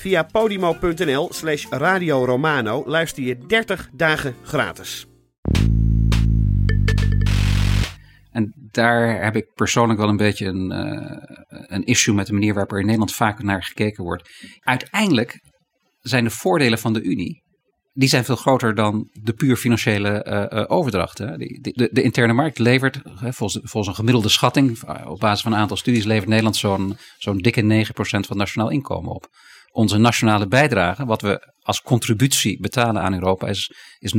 Via podimo.nl slash Radio Romano luister je 30 dagen gratis. En daar heb ik persoonlijk wel een beetje een, eh, een issue met de manier waarop er in Nederland vaak naar gekeken wordt. Uiteindelijk zijn de voordelen van de Unie. Die zijn veel groter dan de puur financiële eh, eh, overdrachten. Die- De, de interne markt levert, volgens, volgens een gemiddelde schatting, op basis van een aantal studies, levert Nederland zo'n zo'n dikke 9% van nationaal inkomen op. Onze nationale bijdrage, wat we als contributie betalen aan Europa, is, is 0,65%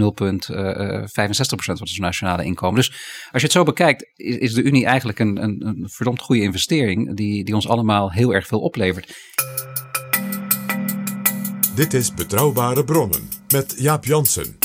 van ons nationale inkomen. Dus als je het zo bekijkt, is, is de Unie eigenlijk een, een, een verdomd goede investering, die, die ons allemaal heel erg veel oplevert. Dit is Betrouwbare Bronnen met Jaap Jansen.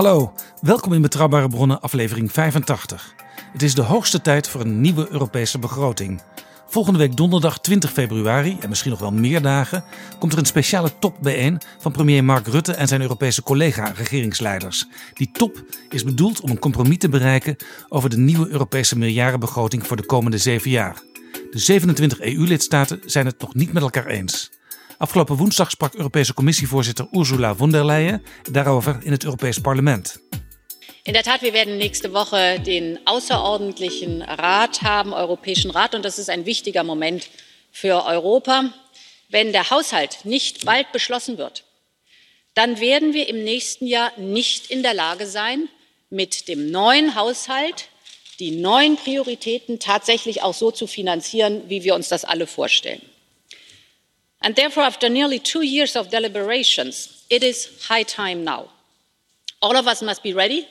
Hallo, welkom in Betrouwbare Bronnen, aflevering 85. Het is de hoogste tijd voor een nieuwe Europese begroting. Volgende week donderdag 20 februari, en misschien nog wel meer dagen, komt er een speciale top bijeen van premier Mark Rutte en zijn Europese collega-regeringsleiders. Die top is bedoeld om een compromis te bereiken over de nieuwe Europese miljardenbegroting voor de komende zeven jaar. De 27 EU-lidstaten zijn het nog niet met elkaar eens. Afgelopen woensdag sprak Europese Commissievoorzitter Ursula von der Leyen daarover in het Europees Parlement. In der Tat, wir werden nächste Woche den außerordentlichen Rat haben, Europäischen Rat, und das ist ein wichtiger Moment für Europa. Wenn der Haushalt nicht bald beschlossen wird, dann werden wir im nächsten Jahr nicht in der Lage sein, mit dem neuen Haushalt die neuen Prioritäten tatsächlich auch so zu finanzieren, wie wir uns das alle vorstellen. And therefore, after nearly two years of deliberations, it is high time now. All of us must be ready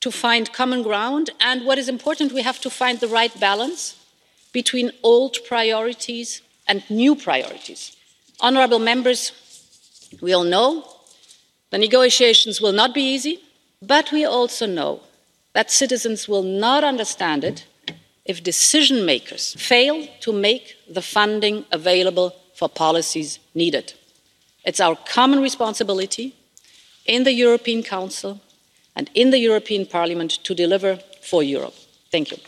to find common ground. And what is important, we have to find the right balance between old priorities and new priorities. Honourable members, we all know the negotiations will not be easy, but we also know that citizens will not understand it if decision makers fail to make the funding available for policies needed. It's our common responsibility in the European Council and in the European Parliament to deliver for Europe. Thank you.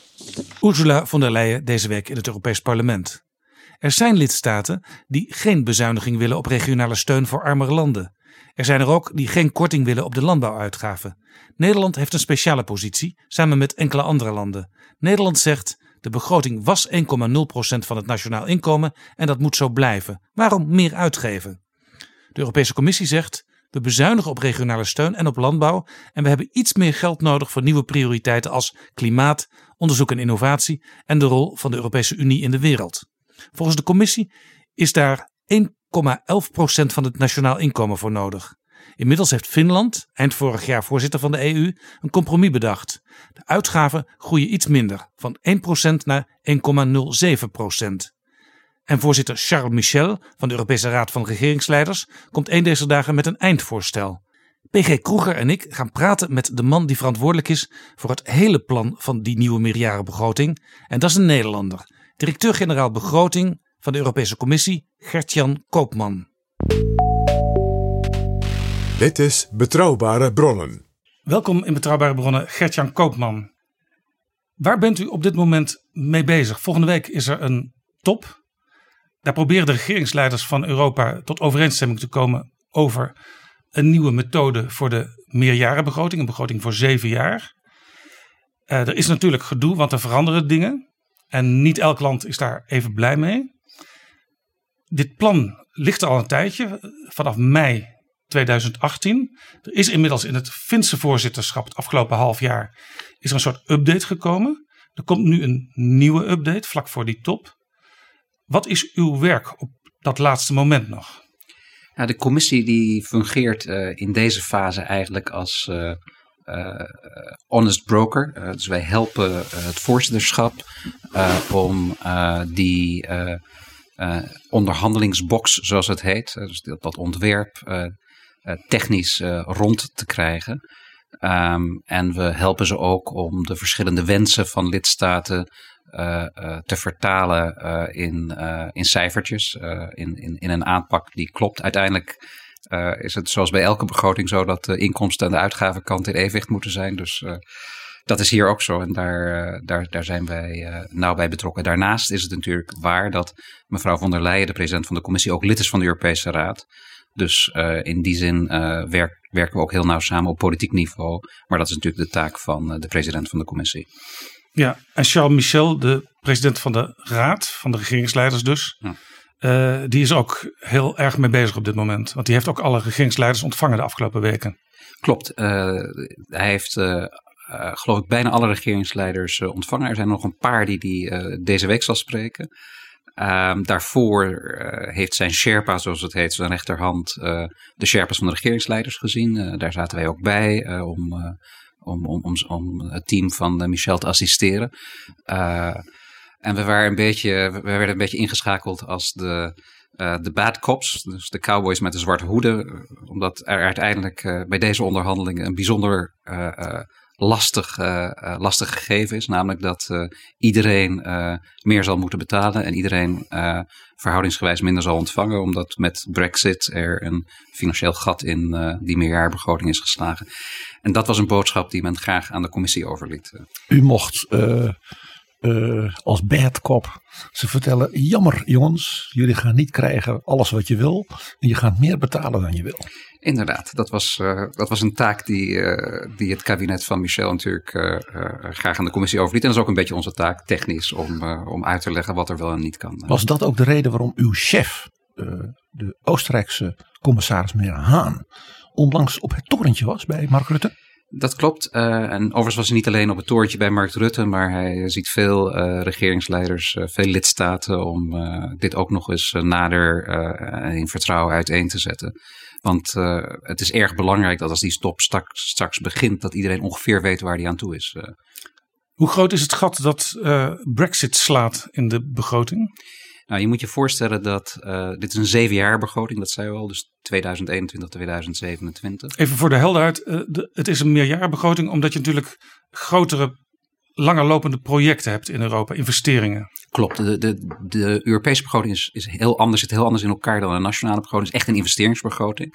Ursula von der Leyen deze week in het Europees Parlement. Er zijn lidstaten die geen bezuiniging willen op regionale steun voor armere landen. Er zijn er ook die geen korting willen op de landbouwuitgaven. Nederland heeft een speciale positie samen met enkele andere landen. Nederland zegt de begroting was 1,0% van het nationaal inkomen en dat moet zo blijven. Waarom meer uitgeven? De Europese Commissie zegt we bezuinigen op regionale steun en op landbouw en we hebben iets meer geld nodig voor nieuwe prioriteiten als klimaat, onderzoek en innovatie en de rol van de Europese Unie in de wereld. Volgens de Commissie is daar 1,11% van het nationaal inkomen voor nodig. Inmiddels heeft Finland, eind vorig jaar voorzitter van de EU, een compromis bedacht. De uitgaven groeien iets minder, van 1% naar 1,07%. En voorzitter Charles Michel van de Europese Raad van Regeringsleiders komt een deze dagen met een eindvoorstel. PG Kroeger en ik gaan praten met de man die verantwoordelijk is voor het hele plan van die nieuwe meerjarenbegroting. En dat is een Nederlander, directeur-generaal begroting van de Europese Commissie, Gertjan Koopman. Dit is Betrouwbare Bronnen. Welkom in Betrouwbare Bronnen, Gertjan Koopman. Waar bent u op dit moment mee bezig? Volgende week is er een top. Daar proberen de regeringsleiders van Europa tot overeenstemming te komen over een nieuwe methode voor de meerjarenbegroting, een begroting voor zeven jaar. er is natuurlijk gedoe, want er veranderen dingen. En niet elk land is daar even blij mee. Dit plan ligt er al een tijdje, vanaf mei 2018. Er is inmiddels in het Finse voorzitterschap het afgelopen half jaar is er een soort update gekomen. Er komt nu een nieuwe update vlak voor die top. Wat is uw werk op dat laatste moment nog? Ja, de commissie die fungeert uh, in deze fase eigenlijk als uh, uh, honest broker. dus wij helpen het voorzitterschap om die onderhandelingsbox, zoals het heet, dus dat, dat ontwerp technisch rond te krijgen. Um, en we helpen ze ook om de verschillende wensen van lidstaten uh, te vertalen in, in cijfertjes, in, in, in een aanpak die klopt. Uiteindelijk is het zoals bij elke begroting zo dat de inkomsten en de uitgavenkant in evenwicht moeten zijn. Dus dat is hier ook zo en daar, daar, daar zijn wij nauw bij betrokken. Daarnaast is het natuurlijk waar dat mevrouw von der Leyen, de president van de commissie, ook lid is van de Europese Raad. Dus uh, in die zin uh, werk, werken we ook heel nauw samen op politiek niveau. Maar dat is natuurlijk de taak van uh, de president van de commissie. Ja, en Charles Michel, de president van de Raad, van de regeringsleiders dus. Ja. die is ook heel erg mee bezig op dit moment. Want die heeft ook alle regeringsleiders ontvangen de afgelopen weken. Klopt. hij heeft geloof ik bijna alle regeringsleiders ontvangen. Er zijn nog een paar die, die deze week zal spreken. Um, daarvoor uh, heeft zijn Sherpa, zoals het heet, zijn rechterhand, uh, de Sherpas van de regeringsleiders gezien. Uh, daar zaten wij ook bij om, om, om, om, om, het team van Michel te assisteren. en we, waren een beetje, we werden een beetje ingeschakeld als de, de bad cops, dus de cowboys met de zwarte hoeden. Omdat er uiteindelijk bij deze onderhandelingen een bijzonder lastig, uh, lastig gegeven is. Namelijk dat uh, iedereen meer zal moeten betalen en iedereen verhoudingsgewijs minder zal ontvangen. Omdat met Brexit er een financieel gat in die meerjaarbegroting is geslagen. En dat was een boodschap die men graag aan de commissie overliet. U mocht als bad cop ze vertellen: jammer jongens, jullie gaan niet krijgen alles wat je wil. En je gaat meer betalen dan je wil. Inderdaad, dat was, uh, dat was een taak die, uh, die het kabinet van Michel natuurlijk graag aan de commissie overliet. En dat is ook een beetje onze taak technisch om, om uit te leggen wat er wel en niet kan. Was dat ook de reden waarom uw chef, de Oostenrijkse commissaris meneer Haan, onlangs op het torentje was bij Mark Rutte? Dat klopt. Uh, en overigens was hij niet alleen op het torentje bij Mark Rutte, maar hij ziet veel uh, regeringsleiders, uh, veel lidstaten om dit ook nog eens nader in vertrouwen uiteen te zetten. Want het is erg belangrijk dat als die stop straks, straks begint, dat iedereen ongeveer weet waar die aan toe is. Hoe groot is het gat dat Brexit slaat in de begroting? Nou, je moet je voorstellen dat dit is een zeven jaar begroting, dat zei we al, dus 2021, 2027. Even voor de helderheid, de, het is een meerjarenbegroting omdat je natuurlijk grotere langer lopende projecten hebt in Europa, investeringen. Klopt, de, de, de Europese begroting is, is heel anders, zit heel anders in elkaar dan de nationale begroting. Het is echt een investeringsbegroting.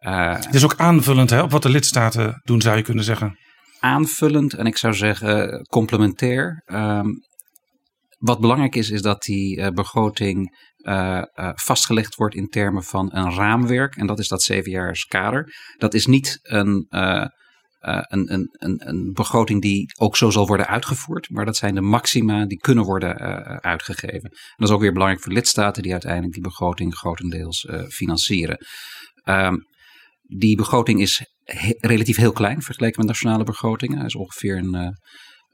Uh, het is ook aanvullend hè, op wat de lidstaten doen, zou je kunnen zeggen. Aanvullend en ik zou zeggen complementair. Um, wat belangrijk is, is dat die uh, begroting uh, uh, vastgelegd wordt in termen van een raamwerk. En dat is dat zevenjaars kader. Dat is niet een een, een, een, begroting die ook zo zal worden uitgevoerd. Maar dat zijn de maxima die kunnen worden uitgegeven. En dat is ook weer belangrijk voor lidstaten die uiteindelijk die begroting grotendeels financieren. Um, die begroting is relatief heel klein vergeleken met nationale begrotingen. Hij is ongeveer een,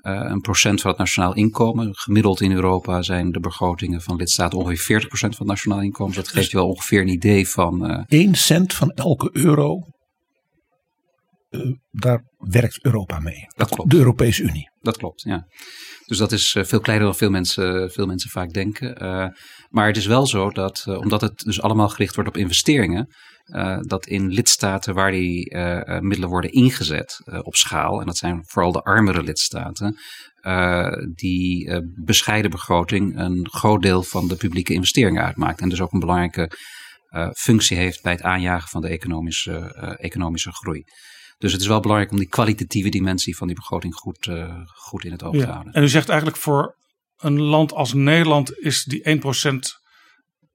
een procent van het nationaal inkomen. Gemiddeld in Europa zijn de begrotingen van lidstaten ongeveer 40% van het nationaal inkomen. Dus dat geeft je wel ongeveer een idee van. 1 cent van elke euro uh, daar werkt Europa mee. Dat klopt. De Europese Unie. Dat klopt, ja. Dus dat is veel kleiner dan veel mensen, veel mensen vaak denken. Uh, maar het is wel zo dat, omdat het dus allemaal gericht wordt op investeringen, dat in lidstaten waar die middelen worden ingezet op schaal, en dat zijn vooral de armere lidstaten, die bescheiden begroting een groot deel van de publieke investeringen uitmaakt. En dus ook een belangrijke functie heeft bij het aanjagen van de economische, economische groei. Dus het is wel belangrijk om die kwalitatieve dimensie van die begroting goed, goed in het oog ja. te houden. En u zegt eigenlijk voor een land als Nederland is die 1%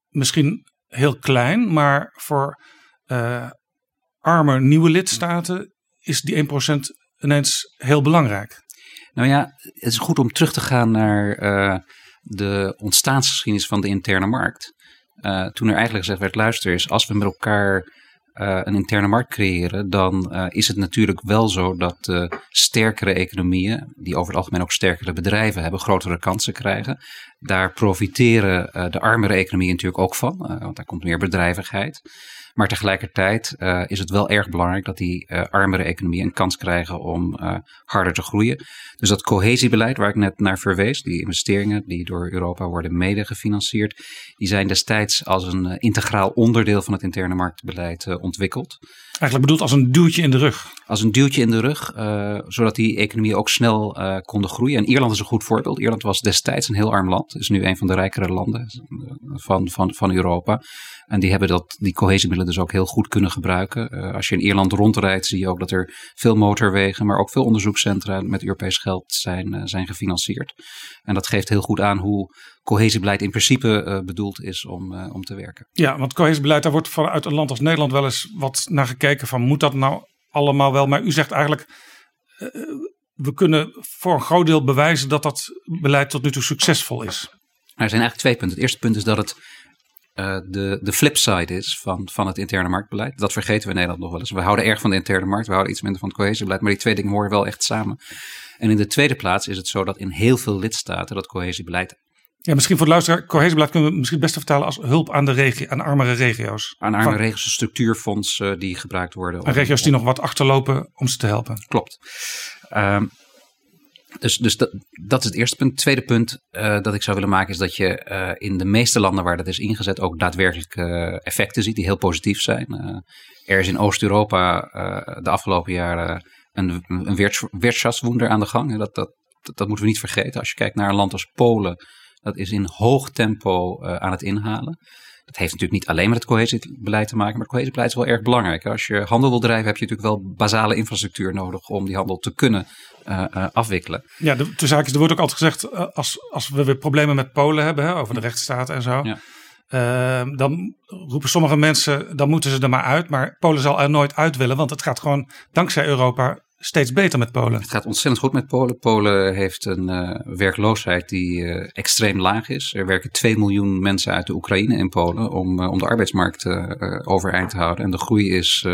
misschien heel klein, maar voor uh, arme nieuwe lidstaten is die 1% ineens heel belangrijk? Nou ja, het is goed om terug te gaan naar uh, de ontstaansgeschiedenis van de interne markt. Uh, toen er eigenlijk gezegd werd, luister eens, als we met elkaar een interne markt creëren, dan is het natuurlijk wel zo dat de sterkere economieën, die over het algemeen ook sterkere bedrijven hebben, grotere kansen krijgen. Daar profiteren de armere economieën natuurlijk ook van, want daar komt meer bedrijvigheid. Maar tegelijkertijd uh, is het wel erg belangrijk dat die uh, armere economieën een kans krijgen om uh, harder te groeien. Dus dat cohesiebeleid waar ik net naar verwees, die investeringen die door Europa worden mede gefinancierd, die zijn destijds als een integraal onderdeel van het interne marktbeleid ontwikkeld. Eigenlijk bedoeld als een duwtje in de rug. Als een duwtje in de rug, uh, zodat die economieën ook snel uh, konden groeien. En Ierland is een goed voorbeeld. Ierland was destijds een heel arm land. Is nu een van de rijkere landen van, van, van Europa. En die hebben dat, die cohesiemiddelen dus ook heel goed kunnen gebruiken. Uh, als je in Ierland rondrijdt, zie je ook dat er veel motorwegen, maar ook veel onderzoekscentra met Europees geld zijn, zijn gefinancierd. En dat geeft heel goed aan hoe cohesiebeleid in principe uh, bedoeld is om, uh, om te werken. Ja, want cohesiebeleid, daar wordt vanuit een land als Nederland wel eens wat naar gekeken van moet dat nou allemaal wel. Maar u zegt eigenlijk, uh, we kunnen voor een groot deel bewijzen dat dat beleid tot nu toe succesvol is. Er zijn eigenlijk twee punten. Het eerste punt is dat het de, de flipside is van, van het interne marktbeleid. Dat vergeten we in Nederland nog wel eens. We houden erg van de interne markt, we houden iets minder van het cohesiebeleid. Maar die twee dingen horen wel echt samen. En in de tweede plaats is het zo dat in heel veel lidstaten dat cohesiebeleid ja, misschien voor de luisteraar, cohesiebeleid kunnen we misschien best vertalen als hulp aan de regio, aan armere regio's. Aan arme Van, regio's, structuurfondsen uh, die gebruikt worden. Aan regio's die nog wat achterlopen om ze te helpen. Klopt. Um, dus, dus dat, dat, is het eerste punt. Het tweede punt uh, dat ik zou willen maken is dat je uh, in de meeste landen waar dat is ingezet ook daadwerkelijk effecten ziet die heel positief zijn. er is in Oost-Europa de afgelopen jaren een, een Wirtschaftswunder aan de gang. Dat, dat, dat moeten we niet vergeten. Als je kijkt naar een land als Polen dat is in hoog tempo uh, aan het inhalen. Dat heeft natuurlijk niet alleen met het cohesiebeleid te maken, maar het cohesiebeleid is wel erg belangrijk. Als je handel wil drijven, heb je natuurlijk wel basale infrastructuur nodig om die handel te kunnen uh, uh, afwikkelen. Ja, de, de zaak is, er wordt ook altijd gezegd, als, als we weer problemen met Polen hebben, hè, over de rechtsstaat en zo. Ja. Uh, dan roepen sommige mensen, dan moeten ze er maar uit. Maar Polen zal er nooit uit willen, want het gaat gewoon dankzij Europa steeds beter met Polen. Het gaat ontzettend goed met Polen. Polen heeft een uh, werkloosheid die uh, extreem laag is. Er werken 2 miljoen mensen uit de Oekraïne in Polen om, uh, om de arbeidsmarkt overeind te houden. En de groei is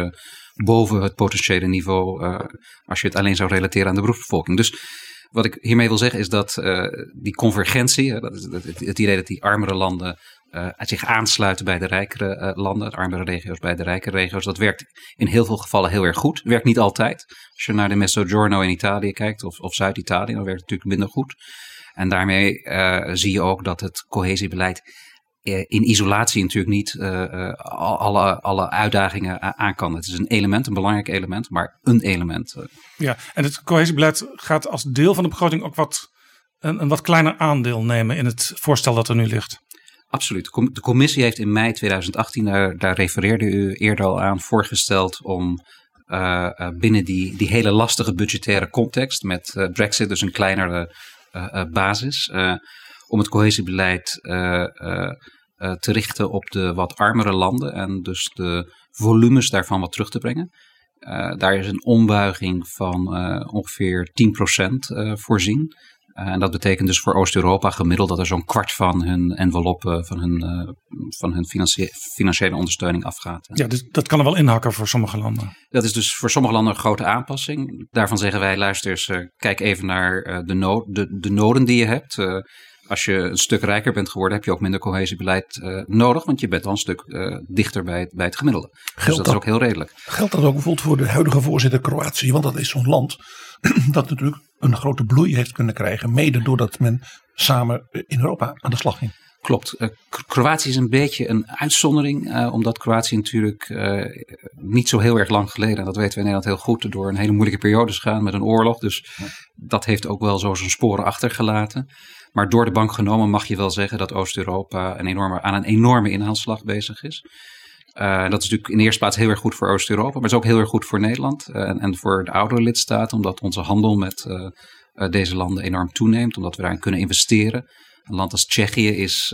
boven het potentiële niveau als je het alleen zou relateren aan de beroepsbevolking. Dus wat ik hiermee wil zeggen is dat die convergentie, het idee dat die armere landen uh, zich aansluiten bij de rijkere uh, landen, de armere regio's bij de rijkere regio's. Dat werkt in heel veel gevallen heel erg goed. Werkt niet altijd. Als je naar de Mezzogiorno in Italië kijkt of, of Zuid-Italië, dan werkt het natuurlijk minder goed. En daarmee uh, zie je ook dat het cohesiebeleid in isolatie natuurlijk niet alle, alle uitdagingen aan kan. Het is een element, een belangrijk element, maar een element. Ja, en het cohesiebeleid gaat als deel van de begroting ook wat, een, een wat kleiner aandeel nemen in het voorstel dat er nu ligt. Absoluut. De commissie heeft in mei 2018, daar, daar refereerde u eerder al aan, voorgesteld om uh, uh, binnen die, die hele lastige budgettaire context met uh, Brexit, dus een kleinere basis, om het cohesiebeleid te richten op de wat armere landen en dus de volumes daarvan wat terug te brengen. daar is een ombuiging van ongeveer 10% voorzien. Uh, en dat betekent dus voor Oost-Europa gemiddeld dat er zo'n kwart van hun enveloppe, van hun, uh, van hun financiële ondersteuning afgaat. Ja, dus dat kan er wel inhakken voor sommige landen. Dat is dus voor sommige landen een grote aanpassing. Daarvan zeggen wij, luister eens, uh, kijk even naar de, de, de noden die je hebt. Als je een stuk rijker bent geworden, heb je ook minder cohesiebeleid nodig, want je bent dan een stuk dichter bij het, bij het gemiddelde. Dus geldt dus dat, dat is ook heel redelijk. Geldt dat ook bijvoorbeeld voor de huidige voorzitter Kroatië? Want dat is zo'n land dat natuurlijk een grote bloei heeft kunnen krijgen. Mede doordat men samen in Europa aan de slag ging. Klopt. Uh, Kroatië is een beetje een uitzondering. Uh, omdat Kroatië natuurlijk uh, niet zo heel erg lang geleden, en dat weten we in Nederland heel goed, door een hele moeilijke periode is gegaan met een oorlog. Dus dat heeft ook wel zo zijn sporen achtergelaten. Maar door de bank genomen mag je wel zeggen dat Oost-Europa een enorme, aan een enorme inhaalslag bezig is. Uh, dat is natuurlijk in de eerste plaats heel erg goed voor Oost-Europa, maar het is ook heel erg goed voor Nederland uh, en, en, voor de oudere lidstaten, omdat onze handel met uh, deze landen enorm toeneemt, omdat we daarin kunnen investeren. Een land als Tsjechië is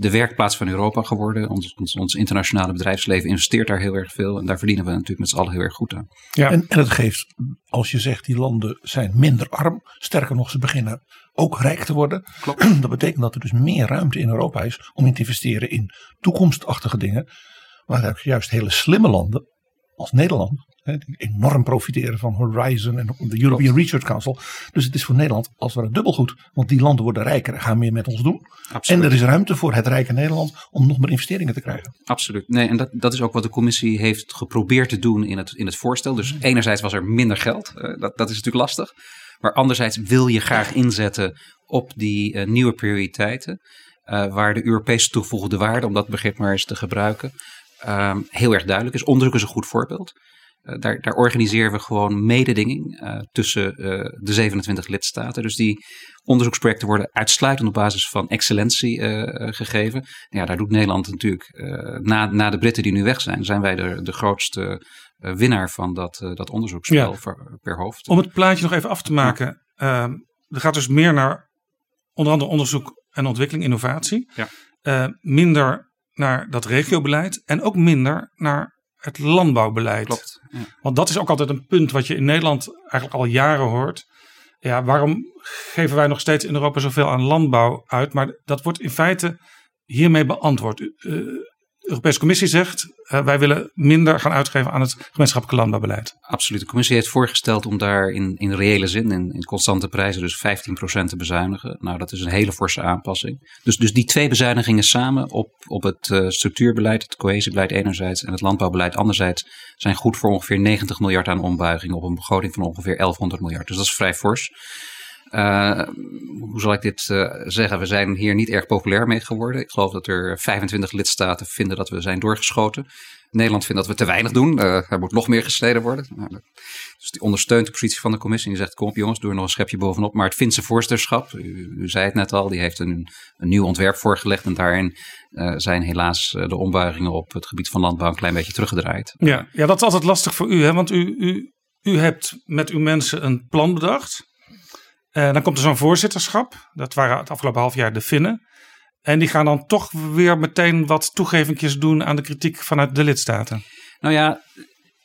de werkplaats van Europa geworden. Ons, ons, ons, internationale bedrijfsleven investeert daar heel erg veel. En daar verdienen we natuurlijk met z'n allen heel erg goed aan. Ja. En, en het geeft, als je zegt die landen zijn minder arm. Sterker nog, ze beginnen ook rijk te worden. Klopt. Dat betekent dat er dus meer ruimte in Europa is om in te investeren in toekomstachtige dingen. Waar juist hele slimme landen als Nederland die enorm profiteren van Horizon en de European Research Council. Dus het is voor Nederland als het dubbel goed. Want die landen worden rijker en gaan meer met ons doen. Absoluut. En er is ruimte voor het rijke Nederland om nog meer investeringen te krijgen. Absoluut. Nee, en dat, dat is ook wat de commissie heeft geprobeerd te doen in het, in het voorstel. Dus enerzijds was er minder geld. Uh, dat, dat is natuurlijk lastig. Maar anderzijds wil je graag inzetten op die uh, nieuwe prioriteiten. Uh, waar de Europese toegevoegde waarde, om dat begrip maar eens te gebruiken, heel erg duidelijk is. Onderzoek is een goed voorbeeld. Uh, daar, daar, organiseren we gewoon mededinging tussen de 27 lidstaten. Dus die onderzoeksprojecten worden uitsluitend op basis van excellentie gegeven. Ja, daar doet Nederland natuurlijk, na, na de Britten die nu weg zijn, zijn wij de, de grootste winnaar van dat, dat onderzoeksspel ja. per hoofd. Om het plaatje nog even af te maken. er gaat dus meer naar onder andere onderzoek en ontwikkeling, innovatie. Ja. minder naar dat regiobeleid en ook minder naar het landbouwbeleid. Klopt. Ja. Want dat is ook altijd een punt wat je in Nederland eigenlijk al jaren hoort. Ja, waarom geven wij nog steeds in Europa zoveel aan landbouw uit? Maar dat wordt in feite hiermee beantwoord. Uh, Europese Commissie zegt, uh, wij willen minder gaan uitgeven aan het gemeenschappelijk landbouwbeleid. Absoluut. De Commissie heeft voorgesteld om daar in, in reële zin, in, in constante prijzen, dus 15% te bezuinigen. Nou, dat is een hele forse aanpassing. Dus, dus die twee bezuinigingen samen op, op het uh, structuurbeleid, het cohesiebeleid enerzijds en het landbouwbeleid anderzijds, zijn goed voor ongeveer 90 miljard aan ombuiging op een begroting van ongeveer 1100 miljard. Dus dat is vrij fors. Uh, hoe zal ik dit uh, zeggen? We zijn hier niet erg populair mee geworden. Ik geloof dat er 25 lidstaten vinden dat we zijn doorgeschoten. Nederland vindt dat we te weinig doen. Uh, er moet nog meer gesneden worden. Nou, dus die ondersteunt de positie van de commissie. Die zegt: Kom op, jongens, doe er nog een schepje bovenop. Maar het Finse voorzitterschap, u, u zei het net al, die heeft een, een nieuw ontwerp voorgelegd. En daarin zijn helaas de ombuigingen op het gebied van landbouw een klein beetje teruggedraaid. Ja, ja dat is altijd lastig voor u, hè? want u, u, u hebt met uw mensen een plan bedacht. Uh, dan komt er zo'n voorzitterschap. Dat waren het afgelopen half jaar de Finnen. En die gaan dan toch weer meteen wat toegevingjes doen aan de kritiek vanuit de lidstaten. Nou ja,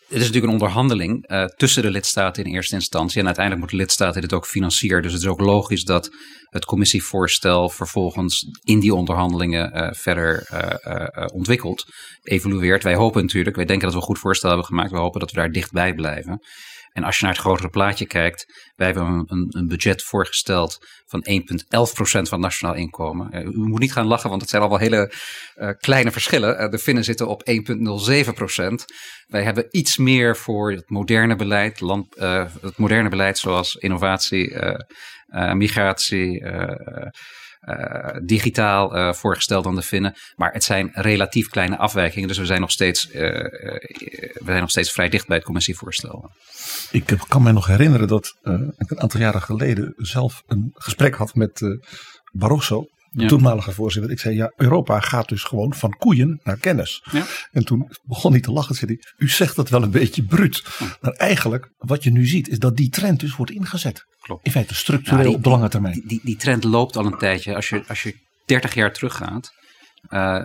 het is natuurlijk een onderhandeling uh, tussen de lidstaten in eerste instantie. En uiteindelijk moeten lidstaten dit ook financieren. Dus het is ook logisch dat het commissievoorstel vervolgens in die onderhandelingen uh, verder uh, ontwikkeld, evolueert. Wij hopen natuurlijk, wij denken dat we een goed voorstel hebben gemaakt. We hopen dat we daar dichtbij blijven. En als je naar het grotere plaatje kijkt, wij hebben een, een budget voorgesteld van 1,11% van nationaal inkomen. Uh, u moet niet gaan lachen, want het zijn allemaal hele uh, kleine verschillen. Uh, de Finnen zitten op 1,07%. Wij hebben iets meer voor het moderne beleid, land, het moderne beleid zoals innovatie, migratie. Uh, digitaal uh, voorgesteld dan de Finnen. Maar het zijn relatief kleine afwijkingen. Dus we zijn nog steeds, uh, we zijn nog steeds vrij dicht bij het commissievoorstel. Ik kan me nog herinneren dat ik een aantal jaren geleden zelf een gesprek had met Barroso. De ja. toenmalige voorzitter. Ik zei ja, Europa gaat dus gewoon van koeien naar kennis. Ja. En toen begon hij te lachen. Zei hij, u zegt dat wel een beetje bruut. Maar eigenlijk, wat je nu ziet, is dat die trend dus wordt ingezet. Klopt. In feite structureel nou, die, op de lange termijn. Die, die, die, trend loopt al een tijdje. Als je, als je 30 jaar teruggaat, uh,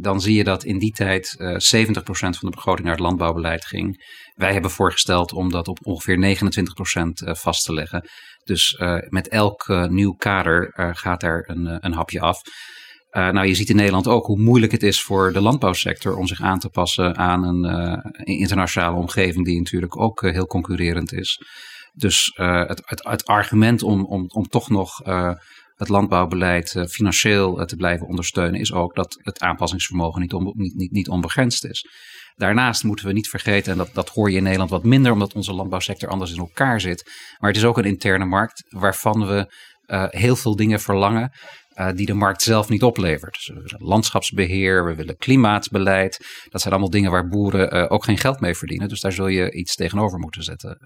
dan zie je dat in die tijd uh, 70% van de begroting naar het landbouwbeleid ging. Wij hebben voorgesteld om dat op ongeveer 29% uh, vast te leggen. Dus uh, met elk nieuw kader gaat daar een, een hapje af. Nou, je ziet in Nederland ook hoe moeilijk het is voor de landbouwsector om zich aan te passen aan een internationale omgeving die natuurlijk ook heel concurrerend is. Dus het, het, argument om, om, om toch nog het landbouwbeleid financieel te blijven ondersteunen is ook dat het aanpassingsvermogen niet, niet, niet, niet onbegrensd is. Daarnaast moeten we niet vergeten, en dat, dat hoor je in Nederland wat minder omdat onze landbouwsector anders in elkaar zit. Maar het is ook een interne markt waarvan we heel veel dingen verlangen uh, die de markt zelf niet oplevert. Dus we willen landschapsbeheer, we willen klimaatbeleid. Dat zijn allemaal dingen waar boeren uh, ook geen geld mee verdienen. Dus daar zul je iets tegenover moeten zetten.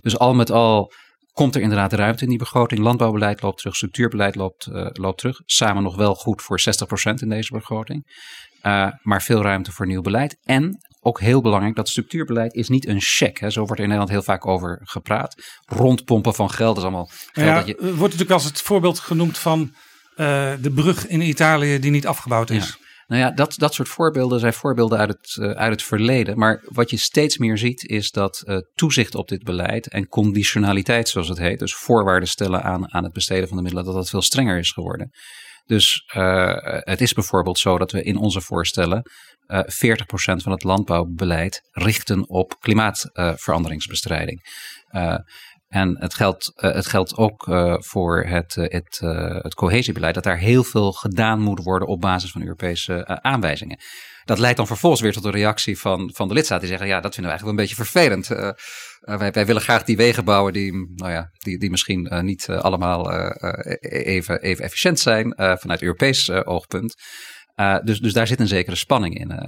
Dus al met al komt er inderdaad ruimte in die begroting. Landbouwbeleid loopt terug, structuurbeleid loopt, loopt terug. Samen nog wel goed voor 60% in deze begroting. Maar veel ruimte voor nieuw beleid. En ook heel belangrijk, dat structuurbeleid is niet een cheque. Hè. Zo wordt er in Nederland heel vaak over gepraat. Rondpompen van geld is allemaal geld ja, dat je... Wordt natuurlijk als het voorbeeld genoemd van eh, de brug in Italië die niet afgebouwd is. Nou ja, dat, dat soort voorbeelden zijn voorbeelden uit het, uh, uit het verleden. Maar wat je steeds meer ziet is dat uh, toezicht op dit beleid en conditionaliteit, zoals het heet, dus voorwaarden stellen aan, aan het besteden van de middelen, dat dat veel strenger is geworden. Dus uh, het is bijvoorbeeld zo dat we in onze voorstellen 40% van het landbouwbeleid richten op klimaatveranderingsbestrijding. En het geldt, uh, het geldt ook uh, voor het, uh, het, het cohesiebeleid, dat daar heel veel gedaan moet worden op basis van Europese aanwijzingen. Dat leidt dan vervolgens weer tot een reactie van, van de lidstaten die zeggen, ja, dat vinden we eigenlijk wel een beetje vervelend. wij, wij willen graag die wegen bouwen die, nou ja, die, die misschien niet allemaal even, even efficiënt zijn vanuit Europees oogpunt. Dus, dus daar zit een zekere spanning in.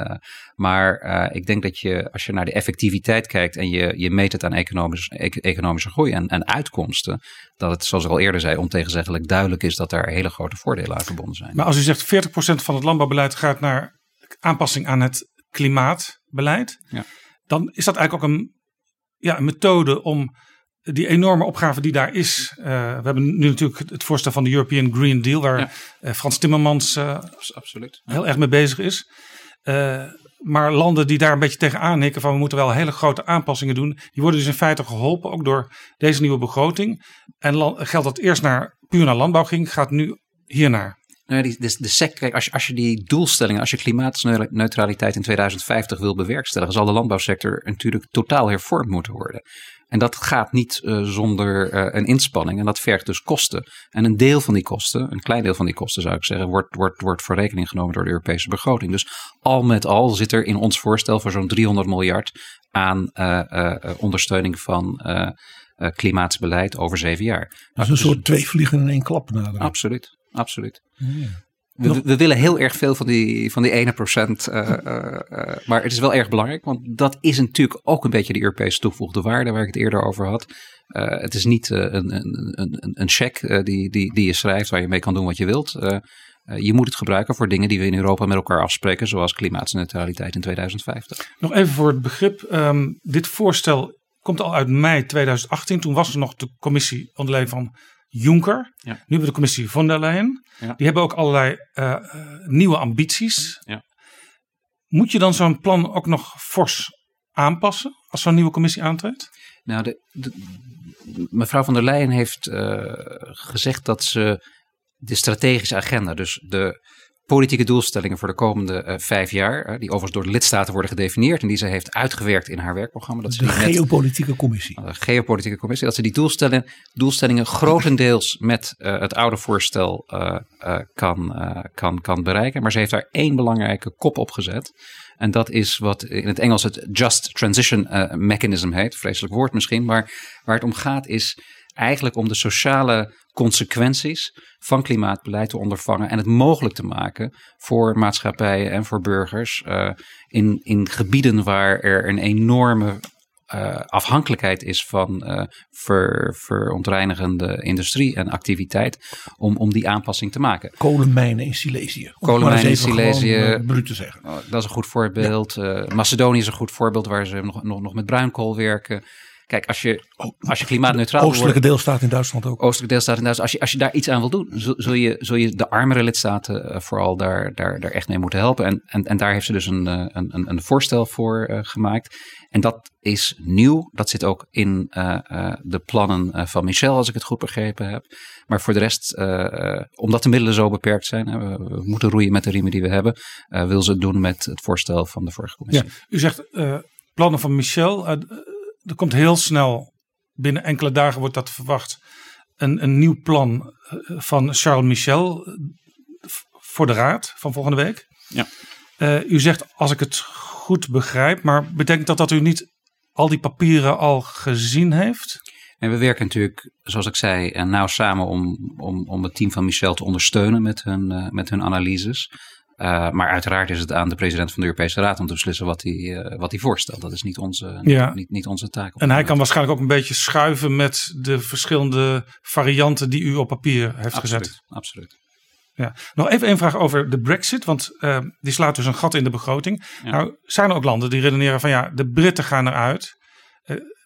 Maar ik denk dat je, als je naar de effectiviteit kijkt en je, je meet het aan economisch, e economische groei en, en uitkomsten, dat het, zoals ik al eerder zei, ontegenzeggelijk duidelijk is dat daar hele grote voordelen aan verbonden zijn. Maar als u zegt 40% van het landbouwbeleid gaat naar aanpassing aan het klimaatbeleid, ja. dan is dat eigenlijk ook een, ja, een methode om die enorme opgave die daar is. Uh, we hebben nu natuurlijk het voorstel van de European Green Deal, waar ja. uh, Frans Timmermans uh, Absoluut. heel erg mee bezig is. maar landen die daar een beetje tegenaan hikken van we moeten wel hele grote aanpassingen doen, die worden dus in feite geholpen ook door deze nieuwe begroting. En geld dat eerst naar, puur naar landbouw ging, gaat nu hiernaar. Nou, die, de, de sec, kijk, als je, als je die doelstellingen, als je klimaatneutraliteit in 2050 wil bewerkstelligen, zal de landbouwsector natuurlijk totaal hervormd moeten worden. En dat gaat niet uh, zonder uh, een inspanning en dat vergt dus kosten. En een deel van die kosten, een klein deel van die kosten zou ik zeggen, wordt, wordt, wordt voor rekening genomen door de Europese begroting. Dus al met al zit er in ons voorstel voor zo'n 300 miljard aan uh, ondersteuning van klimaatbeleid over zeven jaar. Dat is een soort twee vliegen in één klap naderen. Absoluut, absoluut. Ja. We, we, willen heel erg veel van die, van die ene procent. Uh, uh, uh, maar het is wel erg belangrijk, want dat is natuurlijk ook een beetje de Europese toegevoegde waarde waar ik het eerder over had. het is niet een, een, een, een cheque die, die, die je schrijft waar je mee kan doen wat je wilt. je moet het gebruiken voor dingen die we in Europa met elkaar afspreken, zoals klimaatneutraliteit in 2050. Nog even voor het begrip. Um, dit voorstel komt al uit mei 2018. Toen was er nog de commissie onder leiding van Juncker. Ja. Nu hebben we de commissie von der Leyen. Ja. Die hebben ook allerlei uh, nieuwe ambities. Ja. Moet je dan zo'n plan ook nog fors aanpassen als zo'n nieuwe commissie aantreedt? Nou, de, de, mevrouw van der Leyen heeft uh, gezegd dat ze de strategische agenda, dus de politieke doelstellingen voor de komende uh, vijf jaar, uh, die overigens door de lidstaten worden gedefinieerd en die ze heeft uitgewerkt in haar werkprogramma. Dat de geopolitieke commissie. Uh, geopolitieke commissie, dat ze die doelstellingen, doelstellingen grotendeels met het oude voorstel kan, kan, kan bereiken. Maar ze heeft daar één belangrijke kop op gezet. En dat is wat in het Engels het Just Transition Mechanism heet. Vreselijk woord misschien, maar waar het om gaat is eigenlijk om de sociale consequenties van klimaatbeleid te ondervangen en het mogelijk te maken voor maatschappijen en voor burgers uh, in, in gebieden waar er een enorme uh, afhankelijkheid is van uh, ver, verontreinigende industrie en activiteit om, om die aanpassing te maken. Kolenmijnen in Silesië. Kolenmijnen in Silesië. Bruut te zeggen. Oh, dat is een goed voorbeeld. Ja. Macedonië is een goed voorbeeld waar ze nog, nog, nog met bruinkool werken. Kijk, als je, als je klimaatneutraal Oostelijke deelstaat in Duitsland ook. Oostelijke deelstaat in Duitsland. Als je, als je daar iets aan wil doen, zul je, zul je de armere lidstaten uh, vooral daar, daar, daar echt mee moeten helpen. En, en, en daar heeft ze dus een, uh, een, een voorstel voor uh, gemaakt. En dat is nieuw. Dat zit ook in de plannen van Michel, als ik het goed begrepen heb. Maar voor de rest, omdat de middelen zo beperkt zijn, we, we, moeten roeien met de riemen die we hebben, wil ze het doen met het voorstel van de vorige commissie. Ja, u zegt plannen van Michel er komt heel snel, binnen enkele dagen wordt dat verwacht, een, een nieuw plan eh, van Charles Michel eh, voor de Raad van volgende week. Ja. Uh, u zegt, als ik het goed begrijp, maar betekent dat dat u niet al die papieren al gezien heeft? En we werken natuurlijk, zoals ik zei, nauw samen om, om, om het team van Michel te ondersteunen met hun, uh, met hun analyses. Uh, maar uiteraard is het aan de president van de Europese Raad om te beslissen wat hij, uh, wat hij voorstelt. Dat is niet onze, ja. niet, niet onze taak. En hij kan waarschijnlijk ook een beetje schuiven met de verschillende varianten die u op papier heeft absoluut, gezet. Absoluut. Ja. Nog even een vraag over de Brexit, want uh, die slaat dus een gat in de begroting. Ja. Nou, zijn er ook landen die redeneren van ja, de Britten gaan eruit.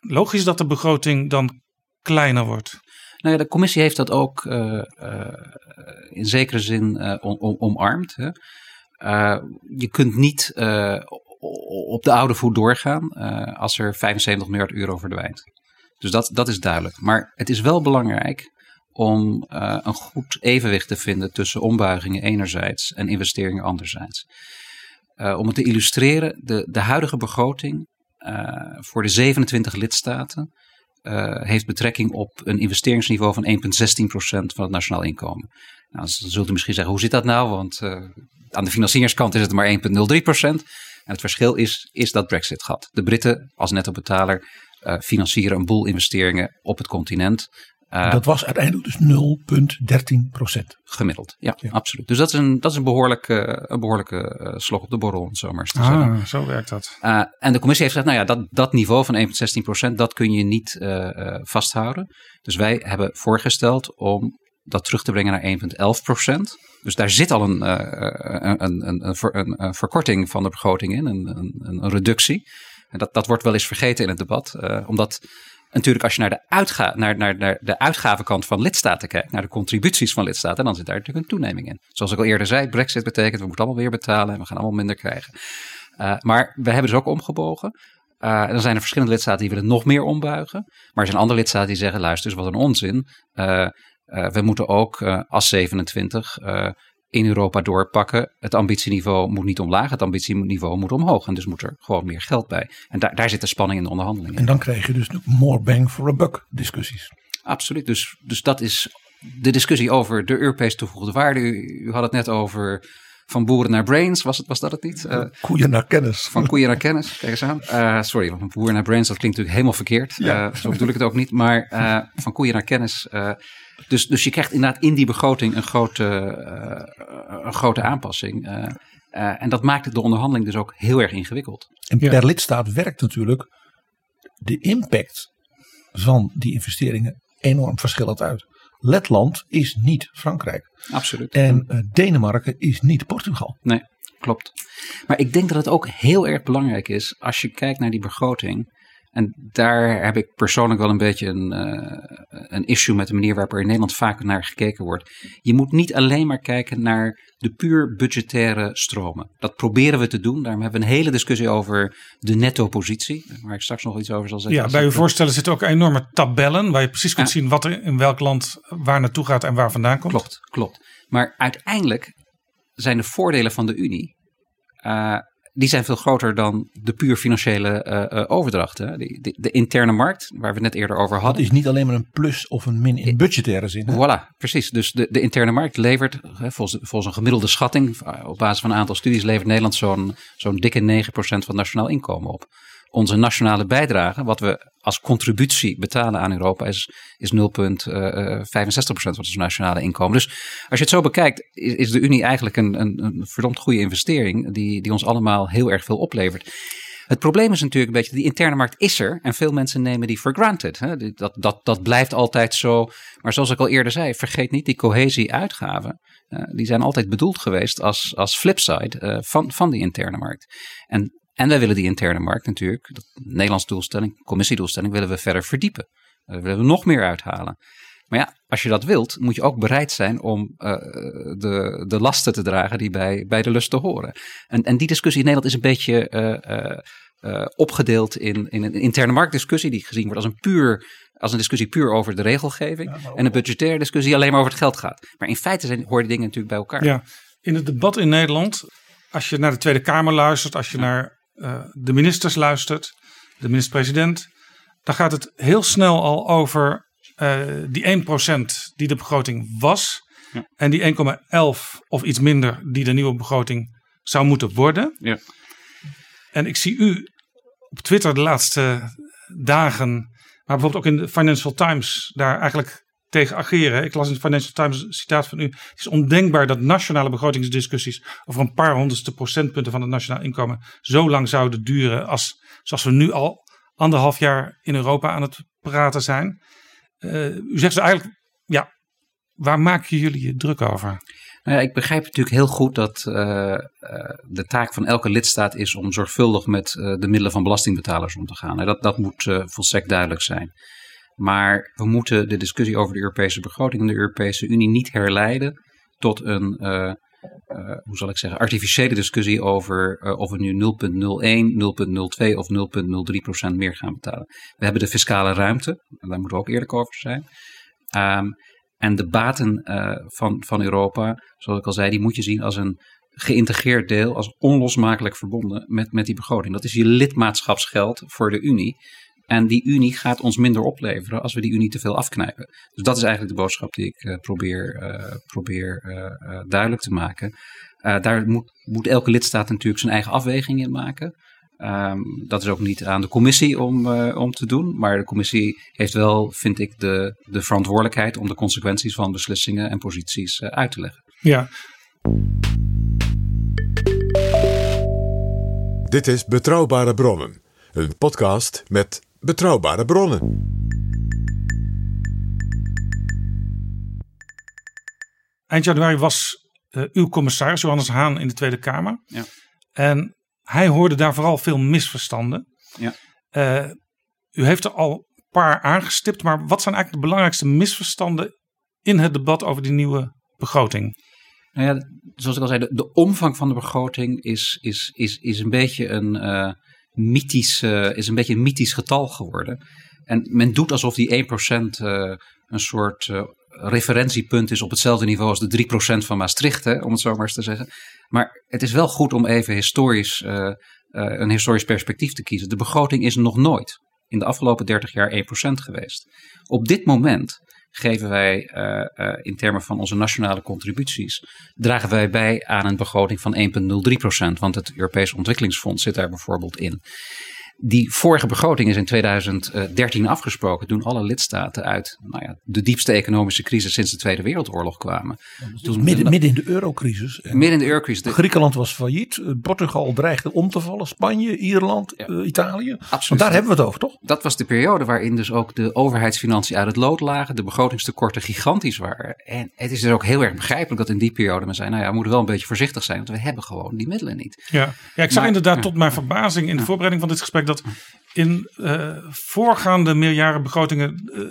logisch dat de begroting dan kleiner wordt. Nou ja, de commissie heeft dat ook uh, uh, in zekere zin uh, omarmd. Hè. je kunt niet op de oude voet doorgaan als er 75 miljard euro verdwijnt. Dus dat, dat is duidelijk. Maar het is wel belangrijk om een goed evenwicht te vinden tussen ombuigingen enerzijds en investeringen anderzijds. om het te illustreren, de, de huidige begroting voor de 27 lidstaten uh, heeft betrekking op een investeringsniveau van 1,16% van het nationaal inkomen. Nou, dan zult u misschien zeggen, hoe zit dat nou? Want uh, aan de financieringskant is het maar 1,03%. En het verschil is, is dat Brexit-gat. De Britten als netto-betaler uh, financieren een boel investeringen op het continent. Uh, dat was uiteindelijk dus 0,13 procent. Gemiddeld, ja, ja, absoluut. Dus dat is een, dat is een behoorlijke, een behoorlijke uh, slok op de borrel, om zo maar eens te ah, zeggen. Zo werkt dat. Uh, en de commissie heeft gezegd, nou ja, dat, dat niveau van 1,16 procent, dat kun je niet vasthouden. Dus wij hebben voorgesteld om dat terug te brengen naar 1,11 procent. Dus daar zit al een, een, een, een, een, verkorting van de begroting in, een, een, een reductie. En dat, dat wordt wel eens vergeten in het debat, omdat natuurlijk als je naar de, uitga naar, naar, naar de uitgavenkant van lidstaten kijkt, naar de contributies van lidstaten, dan zit daar natuurlijk een toeneming in. Zoals ik al eerder zei, Brexit betekent we moeten allemaal weer betalen en we gaan allemaal minder krijgen. Uh, maar we hebben dus ook omgebogen. Uh, en dan zijn er verschillende lidstaten die willen nog meer ombuigen. Maar er zijn andere lidstaten die zeggen, luister, wat een onzin. Uh, we moeten ook als 27 in Europa doorpakken. Het ambitieniveau moet niet omlaag, het ambitieniveau moet omhoog. En dus moet er gewoon meer geld bij. En daar, daar zit de spanning in de onderhandelingen. En dan krijg je dus more bang for a buck discussies. Absoluut. Dus, dus dat is de discussie over de Europese toegevoegde waarde. U, u had het net over van boeren naar brains, was, het, was dat het niet? Uh, koeien naar kennis. Van koeien naar kennis, kijk eens aan. Uh, sorry, van boeren naar brains, dat klinkt natuurlijk helemaal verkeerd. Ja. Uh, zo bedoel ik het ook niet. Maar van koeien naar kennis dus, dus je krijgt inderdaad in die begroting een grote, uh, een grote aanpassing. Uh, uh, en dat maakt de onderhandeling dus ook heel erg ingewikkeld. En per lidstaat werkt natuurlijk de impact van die investeringen enorm verschillend uit. Letland is niet Frankrijk. Absoluut. En Denemarken is niet Portugal. Nee, klopt. Maar ik denk dat het ook heel erg belangrijk is als je kijkt naar die begroting en daar heb ik persoonlijk wel een beetje een, uh, een issue met de manier waarop er in Nederland vaak naar gekeken wordt. Je moet niet alleen maar kijken naar de puur budgettaire stromen. Dat proberen we te doen. Daarom hebben we een hele discussie over de netto-positie. Waar ik straks nog iets over zal zeggen. Ja, bij uw voorstellen zitten ook enorme tabellen. Waar je precies kunt zien wat er in welk land waar naartoe gaat en waar vandaan komt. Klopt, klopt. Maar uiteindelijk zijn de voordelen van de Unie. Uh, die zijn veel groter dan de puur financiële uh, uh, overdrachten. De, de, de, interne markt, waar we het net eerder over hadden. Dat is niet alleen maar een plus of een min in budgettaire zin. Voilà, precies. Dus de, de interne markt levert, volgens, volgens een gemiddelde schatting, eh, op basis van een aantal studies, levert Nederland zo'n zo'n dikke 9% van het nationaal inkomen op onze nationale bijdrage, wat we als contributie betalen aan Europa, is, is 0,65% van ons nationale inkomen. Dus als je het zo bekijkt, is, is de Unie eigenlijk een, een, een verdomd goede investering, die, die ons allemaal heel erg veel oplevert. Het probleem is natuurlijk een beetje, die interne markt is er en veel mensen nemen die for granted. Hè? Dat, dat, dat blijft altijd zo. Maar zoals ik al eerder zei, vergeet niet die cohesie-uitgaven. Uh, die zijn altijd bedoeld geweest als, als flipside van, van die interne markt. En en wij willen die interne markt natuurlijk, de Nederlandse doelstelling, commissiedoelstelling, willen we verder verdiepen. Daar willen we nog meer uithalen. Maar ja, als je dat wilt, moet je ook bereid zijn om uh, de, de lasten te dragen die bij, bij de lusten horen. En, en die discussie in Nederland is een beetje uh, uh, opgedeeld in, in een interne marktdiscussie, die gezien wordt als een puur. Als een discussie puur over de regelgeving. Ja, en een budgettaire discussie alleen maar over het geld gaat. Maar in feite zijn, horen die dingen natuurlijk bij elkaar. Ja, in het debat in Nederland, als je naar de Tweede Kamer luistert, als je naar uh, de ministers luistert, de minister-president, dan gaat het heel snel al over uh, die 1% die de begroting was. Ja. En die 1,11 of iets minder die de nieuwe begroting zou moeten worden. Ja. En ik zie u op Twitter de laatste dagen, maar bijvoorbeeld ook in de Financial Times, daar eigenlijk tegen ageren. Ik las in de Financial Times een citaat van u. Het is ondenkbaar dat nationale begrotingsdiscussies over een paar honderdste procentpunten van het nationaal inkomen zo lang zouden duren als zoals we nu al anderhalf jaar in Europa aan het praten zijn. Uh, u zegt ze eigenlijk, ja, waar maken jullie je druk over? Nou ja, ik begrijp natuurlijk heel goed dat uh, uh, de taak van elke lidstaat is om zorgvuldig met de middelen van belastingbetalers om te gaan. Dat, dat moet volstrekt duidelijk zijn. Maar we moeten de discussie over de Europese begroting en de Europese Unie niet herleiden tot een, uh, uh, hoe zal ik zeggen, artificiële discussie over uh, of we nu 0,01, 0,02 of 0,03 procent meer gaan betalen. We hebben de fiscale ruimte, daar moeten we ook eerlijk over zijn. Um, en de baten van, van Europa, zoals ik al zei, die moet je zien als een geïntegreerd deel, als onlosmakelijk verbonden met, met die begroting. Dat is je lidmaatschapsgeld voor de Unie. En die Unie gaat ons minder opleveren als we die Unie te veel afknijpen. Dus dat is eigenlijk de boodschap die ik uh, probeer, uh, probeer uh, duidelijk te maken. daar moet, moet elke lidstaat natuurlijk zijn eigen afweging in maken. Um, dat is ook niet aan de commissie om, om te doen. Maar de commissie heeft wel, vind ik, de, de verantwoordelijkheid om de consequenties van beslissingen en posities uit te leggen. Ja. Dit is Betrouwbare Bronnen, een podcast met betrouwbare bronnen. Eind januari was uh, uw commissaris Johannes Haan in de Tweede Kamer. Ja. En hij hoorde daar vooral veel misverstanden. Ja. Uh, u heeft er al een paar aangestipt, maar wat zijn eigenlijk de belangrijkste misverstanden in het debat over die nieuwe begroting? Nou ja, zoals ik al zei, de, de omvang van de begroting is, is, is, is een beetje een, uh, mythisch, uh, is een beetje een mythisch getal geworden. En men doet alsof die 1% uh, een soort referentiepunt is op hetzelfde niveau als de 3% van Maastricht, om het zo maar eens te zeggen. Maar het is wel goed om even historisch, een historisch perspectief te kiezen. De begroting is nog nooit in de afgelopen 30 jaar 1% geweest. Op dit moment geven wij uh, uh, in termen van onze nationale contributies, dragen wij bij aan een begroting van 1,03% Want het Europees Ontwikkelingsfonds zit daar bijvoorbeeld in. Die vorige begroting is in 2013 afgesproken toen alle lidstaten uit nou ja, de diepste economische crisis sinds de Tweede Wereldoorlog kwamen. Midden, midden in de eurocrisis. Midden in de eurocrisis. Griekenland was failliet, Portugal dreigde om te vallen, Spanje, Ierland, ja. uh, Italië. Absoluut. Want daar hebben we het over, toch? Dat was de periode waarin dus ook de overheidsfinanciën uit het lood lagen, de begrotingstekorten gigantisch waren. En het is dus ook heel erg begrijpelijk dat in die periode men zei, nou ja, we moeten wel een beetje voorzichtig zijn, want we hebben gewoon die middelen niet. Ja, ja ik zag maar, inderdaad ja. tot mijn verbazing in de voorbereiding van dit gesprek dat in uh, voorgaande meerjarenbegrotingen uh,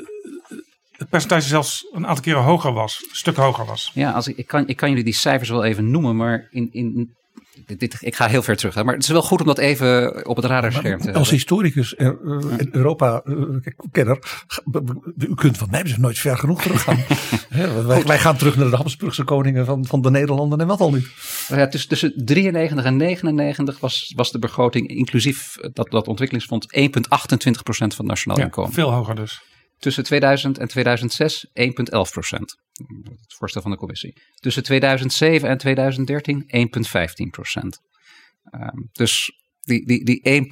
het percentage zelfs een aantal keren hoger was, een stuk hoger was. Ja, als ik, ik, kan, ik kan jullie die cijfers wel even noemen, maar in, in, dit, ik ga heel ver terug, hè, maar het is wel goed om dat even op het radarscherm te hebben. Als historicus en uh, Europa-kenner, u kunt van mij dus nooit ver genoeg teruggaan. wij, wij, gaan terug naar de Habsburgse koningen van, van de Nederlanden en wat al niet. Ja, tussen, tussen 93 en 99 was, was de begroting inclusief dat, dat ontwikkelingsfonds 1,28% van het nationaal ja, inkomen. Veel hoger dus. Tussen 2000 en 2006 1,11 procent. Het voorstel van de commissie. Tussen 2007 en 2013 1,15 procent. Um, dus die, die, die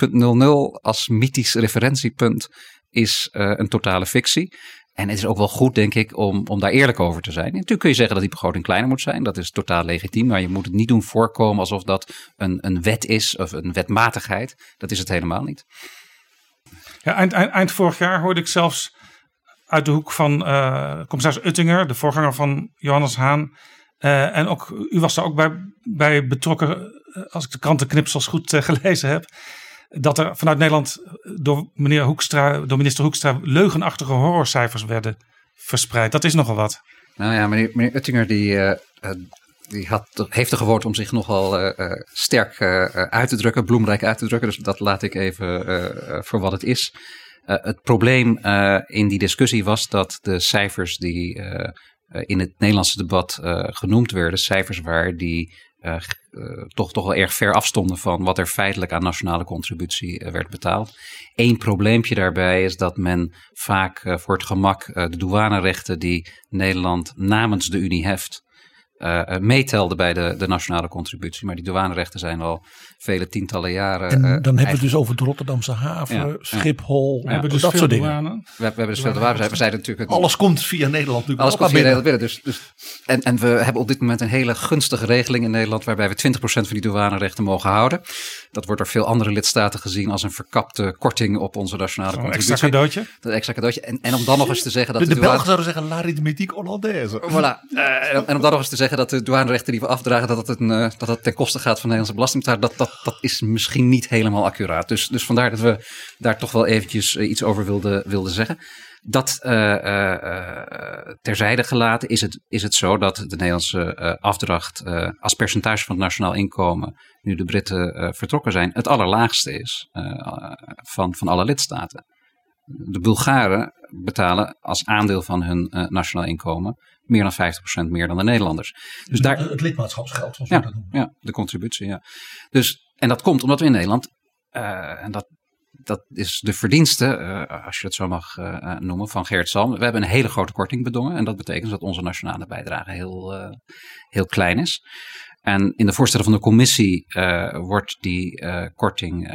1,00 als mythisch referentiepunt is uh, een totale fictie. En het is ook wel goed, denk ik, om, om daar eerlijk over te zijn. Natuurlijk kun je zeggen dat die begroting kleiner moet zijn. Dat is totaal legitiem. Maar je moet het niet doen voorkomen alsof dat een, een wet is of een wetmatigheid. Dat is het helemaal niet. Ja, eind, eind, eind vorig jaar hoorde ik zelfs uit de hoek van uh, commissaris Uttinger, de voorganger van Johannes Haan. Uh, en ook, u was daar ook bij, bij betrokken, als ik de krantenknipsels goed gelezen heb. Dat er vanuit Nederland door, meneer Hoekstra, door minister Hoekstra leugenachtige horrorcijfers werden verspreid. Dat is nogal wat. Nou ja, meneer, meneer Uttinger die, die had, heeft er gewoord om zich nogal sterk uit te drukken, bloemrijk uit te drukken. Dus dat laat ik even voor wat het is. Uh, het probleem uh, in die discussie was dat de cijfers die uh, in het Nederlandse debat genoemd werden, cijfers waren die toch, toch wel erg ver afstonden van wat er feitelijk aan nationale contributie werd betaald. Eén probleempje daarbij is dat men vaak voor het gemak de douanerechten die Nederland namens de Unie heft, meetelde bij de, de nationale contributie. Maar die douanerechten zijn al vele tientallen jaren. En dan uh, hebben we het dus over de Rotterdamse haven, ja, Schiphol, we hebben dus dat soort dingen. We, we, hebben dus veel douane. We zeiden natuurlijk. Alles komt via Nederland natuurlijk. Alles komt via Nederland binnen. Dus, dus, en, en we hebben op dit moment een hele gunstige regeling in Nederland. waarbij we 20% van die douanerechten mogen houden. Dat wordt door veel andere lidstaten gezien als een verkapte korting op onze nationale Zo'n contributie. extra cadeautje. Dat extra cadeautje. En, en om dan nog eens te zeggen dat De, de douane- Belgen zouden zeggen l'arithmetiek Hollandaise. Voilà. Uh, en, en om dan nog eens te zeggen dat de douanerechten die we afdragen, dat het, een, uh, dat het ten koste gaat van de Nederlandse belastingbetaler, dat, dat, dat is misschien niet helemaal accuraat. Dus, dus vandaar dat we daar toch wel eventjes uh, iets over wilden, wilden zeggen. Dat uh, terzijde gelaten is het, is het zo dat de Nederlandse afdracht als percentage van het nationaal inkomen, nu de Britten vertrokken zijn, het allerlaagste is van, van alle lidstaten. De Bulgaren betalen als aandeel van hun nationaal inkomen meer dan 50% meer dan de Nederlanders. Dus daar, het lidmaatschapsgeld, zoals ja, dat noemen. Ja, de contributie, ja. Dus, en dat komt omdat we in Nederland, en dat dat is de verdienste, uh, als je het zo mag uh, noemen, van Geert Salm. We hebben een hele grote korting bedongen. En dat betekent dat onze nationale bijdrage heel, heel klein is. En in de voorstellen van de commissie wordt die korting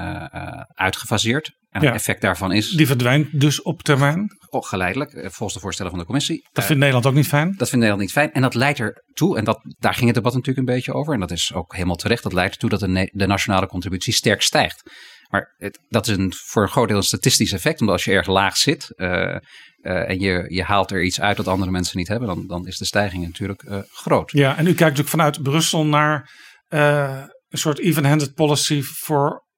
uitgefaseerd. En het effect daarvan is. Die verdwijnt dus op termijn? Geleidelijk, volgens de voorstellen van de commissie. Dat vindt Nederland ook niet fijn? Dat vindt Nederland niet fijn. En dat leidt ertoe, en dat, daar ging het debat natuurlijk een beetje over. En dat is ook helemaal terecht. Dat leidt ertoe dat de, de nationale contributie sterk stijgt. Maar het, dat is een, voor een groot deel een statistisch effect. Omdat als je erg laag zit uh, uh, en je, je haalt er iets uit dat andere mensen niet hebben, dan, dan is de stijging natuurlijk uh, groot. Ja, en u kijkt natuurlijk vanuit Brussel naar een soort even-handed policy voor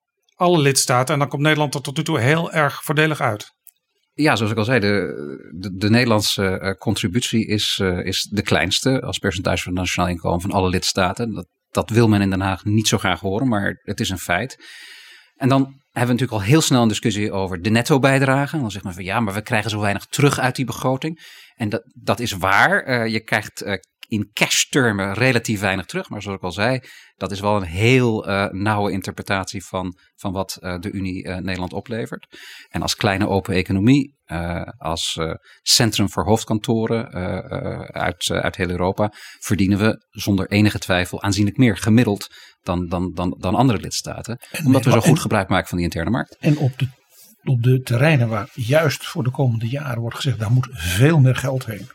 alle lidstaten. En dan komt Nederland er tot nu toe heel erg voordelig uit. Ja, zoals ik al zei, de, de, de Nederlandse contributie is, is de kleinste als percentage van het nationaal inkomen van alle lidstaten. Dat, dat wil men in Den Haag niet zo graag horen, maar het is een feit. En dan hebben we natuurlijk al heel snel een discussie over de netto-bijdrage. Dan zegt men van ja, maar we krijgen zo weinig terug uit die begroting. En dat, dat is waar. Uh, je krijgt in cash-termen relatief weinig terug. Maar zoals ik al zei, dat is wel een heel uh, nauwe interpretatie van, van wat uh, de Unie uh, Nederland oplevert. En als kleine open economie, als centrum voor hoofdkantoren uit, uit heel Europa, verdienen we zonder enige twijfel aanzienlijk meer gemiddeld dan, dan, dan, dan andere lidstaten. omdat we zo goed gebruik maken van die interne markt. En op de, op de terreinen waar juist voor de komende jaren wordt gezegd, daar moet veel meer geld heen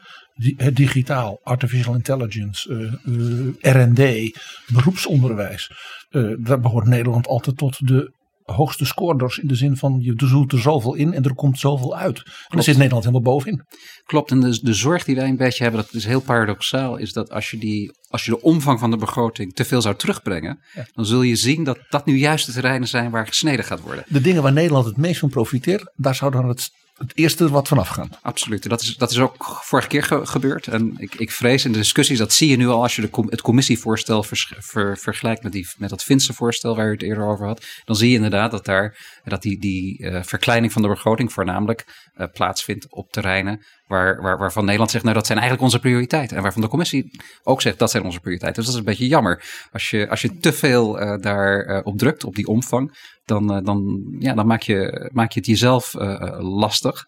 het digitaal, artificial intelligence, uh, uh, RD, beroepsonderwijs. Uh, daar behoort Nederland altijd tot de hoogste scoorders in de zin van je doet er zoveel in en er komt zoveel uit. En daar zit Nederland helemaal bovenin. Klopt, en de, de zorg die wij een beetje hebben, dat is heel paradoxaal, is dat als je, die, als je de omvang van de begroting te veel zou terugbrengen, dan zul je zien dat dat nu juist de terreinen zijn waar gesneden gaat worden. De dingen waar Nederland het meest van profiteert, daar zou dan het het eerste wat vanaf gaan. Absoluut. Dat is, dat is ook vorige keer gebeurd. En ik, ik vrees in de discussies, dat zie je nu al als je de, het commissievoorstel ver, vergelijkt met, die, met dat Finse voorstel waar u het eerder over had. Dan zie je inderdaad dat daar dat die, die uh, verkleining van de begroting voornamelijk uh, plaatsvindt op terreinen waar, waar, waarvan Nederland zegt, nou dat zijn eigenlijk onze prioriteiten. En waarvan de commissie ook zegt, dat zijn onze prioriteiten. Dus dat is een beetje jammer. Als je, als je te veel uh, daar op drukt, op die omvang, dan, dan, ja, dan maak, je, maak je het jezelf lastig.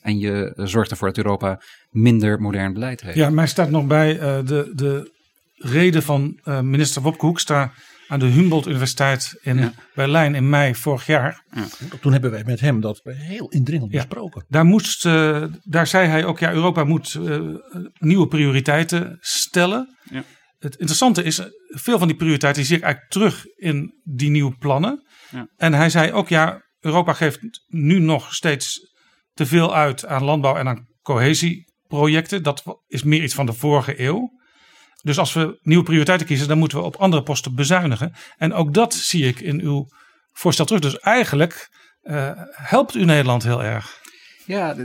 en je zorgt ervoor dat Europa minder modern beleid heeft. Ja, mij staat nog bij de, de reden van minister Wopke Hoekstra aan de Humboldt Universiteit in Berlijn in mei vorig jaar. Ja. Toen hebben wij met hem dat heel indringend besproken. Daar, moest, uh, daar zei hij ook, ja, Europa moet uh, nieuwe prioriteiten stellen. Het interessante is, veel van die prioriteiten zie ik eigenlijk terug in die nieuwe plannen. En hij zei ook, ja, Europa geeft nu nog steeds te veel uit aan landbouw en aan cohesieprojecten. Dat is meer iets van de vorige eeuw. Dus als we nieuwe prioriteiten kiezen, dan moeten we op andere posten bezuinigen. En ook dat zie ik in uw voorstel terug. Dus eigenlijk uh, helpt u Nederland heel erg. Ja,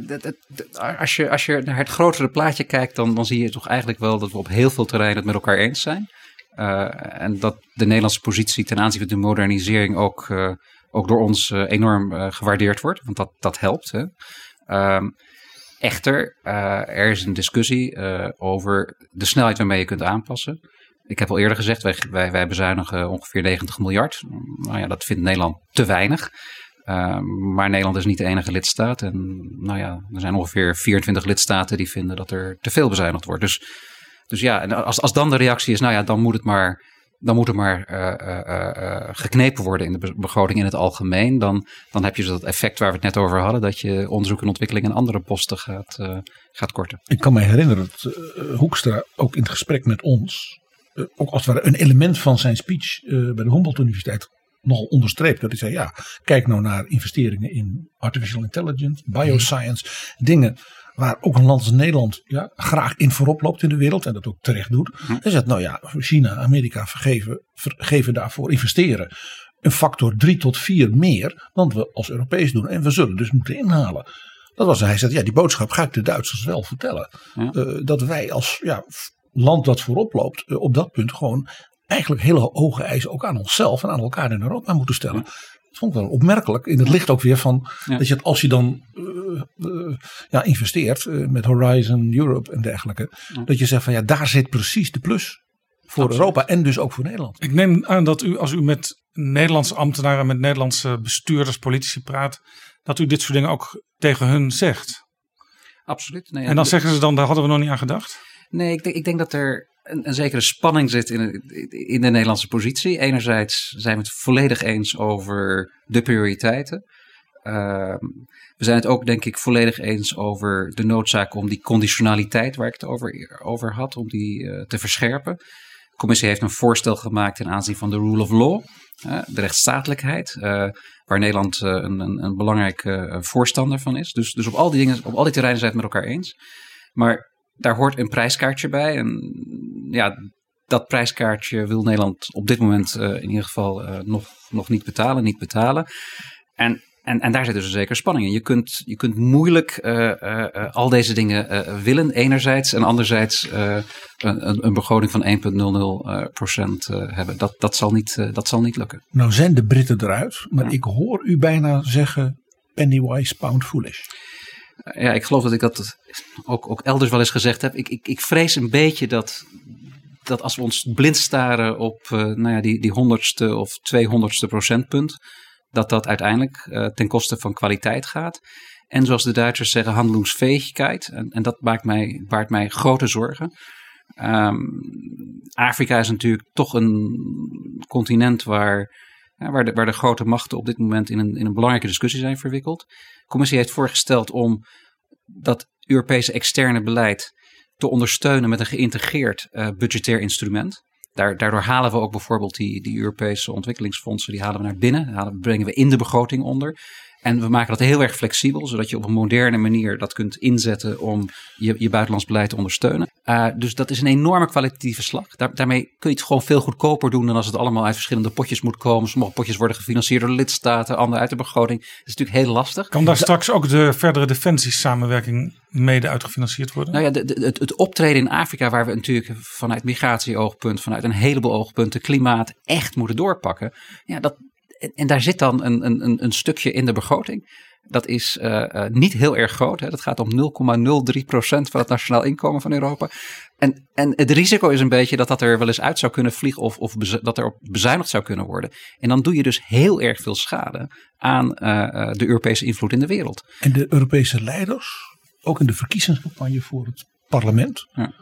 als, je, als je naar het grotere plaatje kijkt, dan, dan zie je toch eigenlijk wel dat we op heel veel terreinen het met elkaar eens zijn. Uh, en dat de Nederlandse positie ten aanzien van de modernisering ook, uh, ook door ons enorm gewaardeerd wordt. Want dat, dat helpt. Hè. Um, Echter, uh, er is een discussie uh, over de snelheid waarmee je kunt aanpassen. Ik heb al eerder gezegd, wij, wij, wij bezuinigen ongeveer 90 miljard. Nou ja, dat vindt Nederland te weinig. Uh, maar Nederland is niet de enige lidstaat. En nou ja, er zijn ongeveer 24 lidstaten die vinden dat er te veel bezuinigd wordt. Dus, dus ja, en als, als dan de reactie is, nou ja, dan moet het maar dan moet er maar uh, geknepen worden in de begroting in het algemeen. Dan, dan heb je dat effect waar we het net over hadden, dat je onderzoek en ontwikkeling en andere posten gaat, gaat korten. Ik kan me herinneren dat Hoekstra ook in het gesprek met ons, ook als het ware een element van zijn speech bij de Humboldt Universiteit nogal onderstreept. Dat hij zei, ja, kijk nou naar investeringen in artificial intelligence, bioscience, dingen waar ook een land als Nederland ja, graag in voorop loopt in de wereld en dat ook terecht doet. Hm. Hij zegt, nou ja, China, Amerika vergeven, vergeven daarvoor investeren een factor 3 tot 4 meer dan we als Europees doen. En we zullen dus moeten inhalen. Dat was, hij zei, ja, die boodschap ga ik de Duitsers wel vertellen. Ja. Eh, dat wij als ja, land dat voorop loopt, eh, op dat punt gewoon eigenlijk hele hoge eisen ook aan onszelf en aan elkaar in Europa moeten stellen. Vond ik wel opmerkelijk. In het licht ook weer van Ja. dat je het, als je dan eh, eh, ja, investeert eh, met Horizon Europe en dergelijke, dat je zegt van ja, daar zit precies de plus voor Absoluut. Europa en dus ook voor Nederland. Ik neem aan dat u, als u met Nederlandse ambtenaren, met Nederlandse bestuurders, politici praat, dat u dit soort dingen ook tegen hun zegt. Absoluut. Nee, En dan zeggen ze dan, daar hadden we nog niet aan gedacht. Nee, ik denk, ik denk dat er een, zekere spanning zit in, in de Nederlandse positie. Enerzijds zijn we het volledig eens over de prioriteiten. Ehm, we zijn het ook, denk ik, volledig eens over de noodzaak om die conditionaliteit waar ik het over, over had, om die eh, te verscherpen. De commissie heeft een voorstel gemaakt ten aanzien van de rule of law, de rechtsstatelijkheid, eh, waar Nederland eh, een, een, een belangrijke eh, voorstander van is. Dus, dus op al die dingen, op al die terreinen zijn we het met elkaar eens. Maar daar hoort een prijskaartje bij. En ja, dat prijskaartje wil Nederland op dit moment eh, in ieder geval eh, nog, nog niet betalen, niet betalen. En, en, en daar zit dus een zekere spanning in. Je kunt, je kunt moeilijk eh, al deze dingen willen, enerzijds. En anderzijds een, een- begroting van 1,00 eh, procent eh, hebben. Dat, dat, zal niet, dat zal niet lukken. Nou zijn de Britten eruit, maar ik hoor u bijna zeggen pennywise pound foolish. Ja, ik geloof dat ik dat ook, ook elders wel eens gezegd heb. Ik, ik, ik vrees een beetje dat, dat als we ons blind staren op eh, nou ja, die, die honderdste of tweehonderdste procentpunt, dat dat uiteindelijk eh, ten koste van kwaliteit gaat. En zoals de Duitsers zeggen, handelingsfähigheid. En, en dat maakt mij, baart mij grote zorgen. Ehm, Afrika is natuurlijk toch een continent waar, waar, de, waar de grote machten op dit moment in een, in een belangrijke discussie zijn verwikkeld. De commissie heeft voorgesteld om dat Europese externe beleid te ondersteunen met een geïntegreerd eh, budgetair instrument. Daar, daardoor halen we ook bijvoorbeeld die, die Europese ontwikkelingsfondsen, die halen we naar binnen, halen, brengen we in de begroting onder. En we maken dat heel erg flexibel, zodat je op een moderne manier dat kunt inzetten om je, je buitenlands beleid te ondersteunen. Uh, dus dat is een enorme kwalitatieve slag. Daar, daarmee kun je het gewoon veel goedkoper doen dan als het allemaal uit verschillende potjes moet komen. Sommige potjes worden gefinancierd door lidstaten, andere uit de begroting. Dat is natuurlijk heel lastig. Kan daar straks ook de verdere defensiesamenwerking mede uitgefinancierd worden? Nou ja, de, de, het, het optreden in Afrika, waar we natuurlijk vanuit migratieoogpunt, vanuit een heleboel oogpunten, klimaat echt moeten doorpakken. Ja, dat, en, en daar zit dan een, een, een stukje in de begroting. Dat is uh, uh, niet heel erg groot. Hè. Dat gaat om 0,03 procent van het nationaal inkomen van Europa. En, en het risico is een beetje dat dat er wel eens uit zou kunnen vliegen of, of dat er op bezuinigd zou kunnen worden. En dan doe je dus heel erg veel schade aan uh, de Europese invloed in de wereld. En de Europese leiders, ook in de verkiezingscampagne voor het parlement, ja.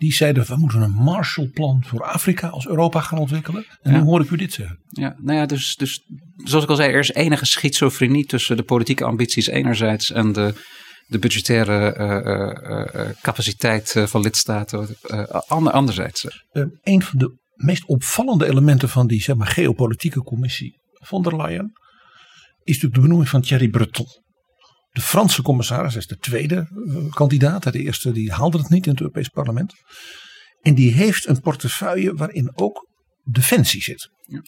Die zeiden we moeten een Marshallplan voor Afrika als Europa gaan ontwikkelen. En Ja. nu hoor ik u dit zeggen. Ja, nou ja, dus, dus zoals ik al zei, er is enige schizofrenie tussen de politieke ambities enerzijds en de, de budgettaire uh, uh, capaciteit van lidstaten ander, anderzijds. een van de meest opvallende elementen van die zeg maar, geopolitieke commissie von der Leyen is natuurlijk de benoeming van Thierry Breton. De Franse commissaris is de tweede uh, kandidaat. De eerste die haalde het niet in het Europees parlement. En die heeft een portefeuille waarin ook defensie zit. Ja.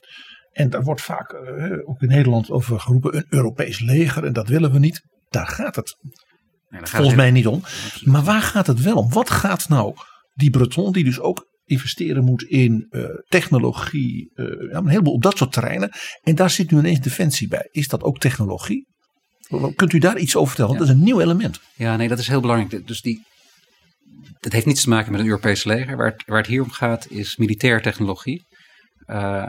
En daar wordt vaak, uh, ook in Nederland, over geroepen een Europees leger. En dat willen we niet. Daar gaat het Nee, gaat volgens mij niet om. Absoluut. Maar waar gaat het wel om? Wat gaat nou die Breton, die dus ook investeren moet in uh, technologie, uh, een heleboel op dat soort terreinen. En daar zit nu ineens defensie bij. Is dat ook technologie? Kunt u daar iets over vertellen? Ja. Dat is een nieuw element. Ja, nee, dat is heel belangrijk. Dus die, het heeft niets te maken met een Europees leger. Waar het, waar het hier om gaat is militair technologie. Uh,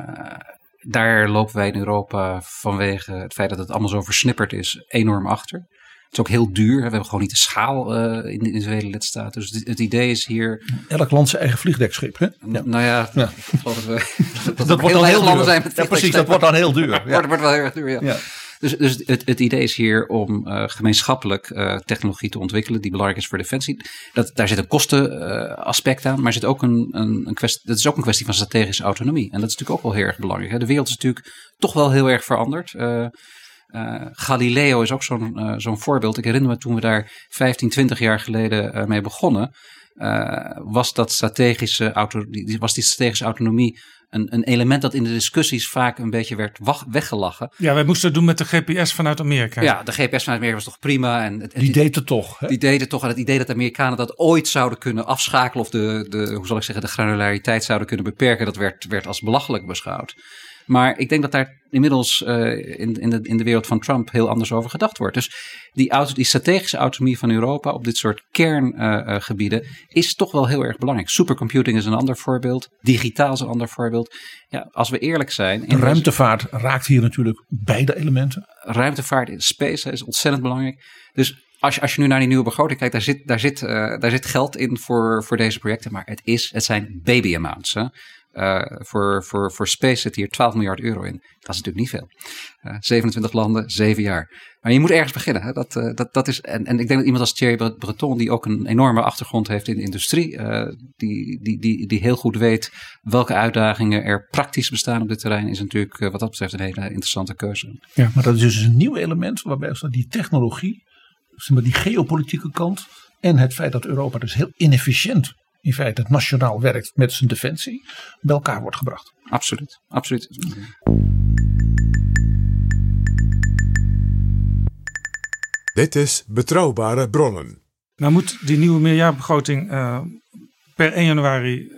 daar lopen wij in Europa vanwege het feit dat het allemaal zo versnipperd is enorm achter. Het is ook heel duur. We hebben gewoon niet de schaal uh, in, in de vele lidstaten. Dus het, het, idee is hier. Elk land zijn eigen vliegdekschip. Hè? Ja. Nou ja, ja. dat we. dat, dat, dat wordt dan heel duur. Zijn ja, precies, dat wordt dan heel duur. Ja. wordt, wordt wel heel erg duur, ja. Dus, dus het, het, idee is hier om uh, gemeenschappelijk uh, technologie te ontwikkelen die belangrijk is voor defensie. Dat, daar zit een kostenaspect aan, maar zit ook een, een, een dat is ook een kwestie van strategische autonomie. En dat is natuurlijk ook wel heel erg belangrijk. Hè? De wereld is natuurlijk toch wel heel erg veranderd. Galileo is ook zo'n zo'n voorbeeld. Ik herinner me toen we daar 15, 20 jaar geleden mee begonnen. Was, dat strategische auto, was die strategische autonomie een, een element dat in de discussies vaak een beetje werd weggelachen. Ja, wij moesten het doen met de GPS vanuit Amerika. Ja, de GPS vanuit Amerika was toch prima. En het, die deed het toch. Hè? Die deed het toch. En het idee dat de Amerikanen dat ooit zouden kunnen afschakelen of de, de hoe zal ik zeggen, de granulariteit zouden kunnen beperken, dat werd, werd als belachelijk beschouwd. Maar ik denk dat daar inmiddels uh, in, in, de, in de wereld van Trump heel anders over gedacht wordt. Dus die, auto, die strategische autonomie van Europa op dit soort kerngebieden uh, uh, is toch wel heel erg belangrijk. Supercomputing is een ander voorbeeld. Digitaal is een ander voorbeeld. Ja, als we eerlijk zijn. De ruimtevaart raakt hier natuurlijk beide elementen. Ruimtevaart in space is ontzettend belangrijk. Dus als je, als je nu naar die nieuwe begroting kijkt, daar zit, daar zit, daar zit geld in voor, voor deze projecten. Maar het, is, het zijn baby amounts. Hè? Uh, voor, voor, voor Space zit hier 12 miljard euro in. Dat is natuurlijk niet veel. Uh, 27 landen, 7 jaar. Maar je moet ergens beginnen. Hè? Dat, uh, dat, dat is, en, en ik denk dat iemand als Thierry Breton, die ook een enorme achtergrond heeft in de industrie, die, die, die, die heel goed weet welke uitdagingen er praktisch bestaan op dit terrein, is natuurlijk wat dat betreft een hele interessante keuze. Ja, maar dat is dus een nieuw element waarbij die technologie, maar die geopolitieke kant en het feit dat Europa dus heel inefficiënt in feite het nationaal werkt met zijn defensie, bij elkaar wordt gebracht. Absoluut, absoluut. Dit is Betrouwbare Bronnen. Nou moet die nieuwe meerjaarbegroting uh, per 1 januari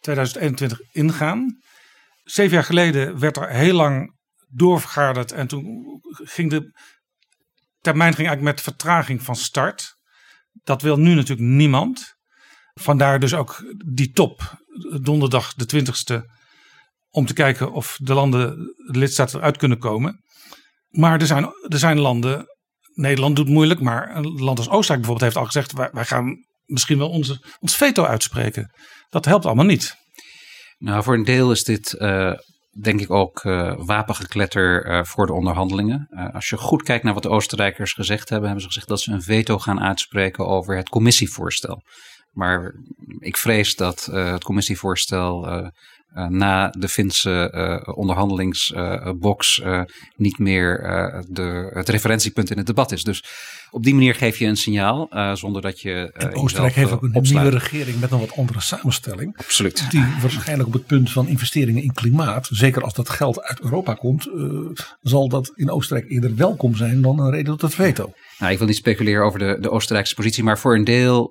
2021 ingaan. Zeven jaar geleden werd er heel lang doorvergaderd en toen ging de termijn ging eigenlijk met vertraging van start. Dat wil nu natuurlijk niemand. Vandaar dus ook die top, donderdag de 20ste, om te kijken of de landen, de lidstaten eruit kunnen komen. Maar er zijn, er zijn landen, Nederland doet moeilijk, maar een land als Oostenrijk bijvoorbeeld heeft al gezegd: wij, gaan misschien wel onze, ons veto uitspreken. Dat helpt allemaal niet. Nou, voor een deel is dit uh, denk ik ook uh, wapengekletter uh, voor de onderhandelingen. als je goed kijkt naar wat de Oostenrijkers gezegd hebben, hebben ze gezegd dat ze een veto gaan uitspreken over het commissievoorstel. Maar ik vrees dat uh, het commissievoorstel uh, uh, na de Finse onderhandelingsbox niet meer de, het referentiepunt in het debat is. Dus op die manier geef je een signaal zonder dat je. En Oostenrijk heeft ook een opsluit. nieuwe regering met een wat andere samenstelling. Absoluut. Die waarschijnlijk op het punt van investeringen in klimaat, zeker als dat geld uit Europa komt, zal dat in Oostenrijk eerder welkom zijn dan een reden tot het veto. Nou, ik wil niet speculeren over de, de Oostenrijkse positie, maar voor een deel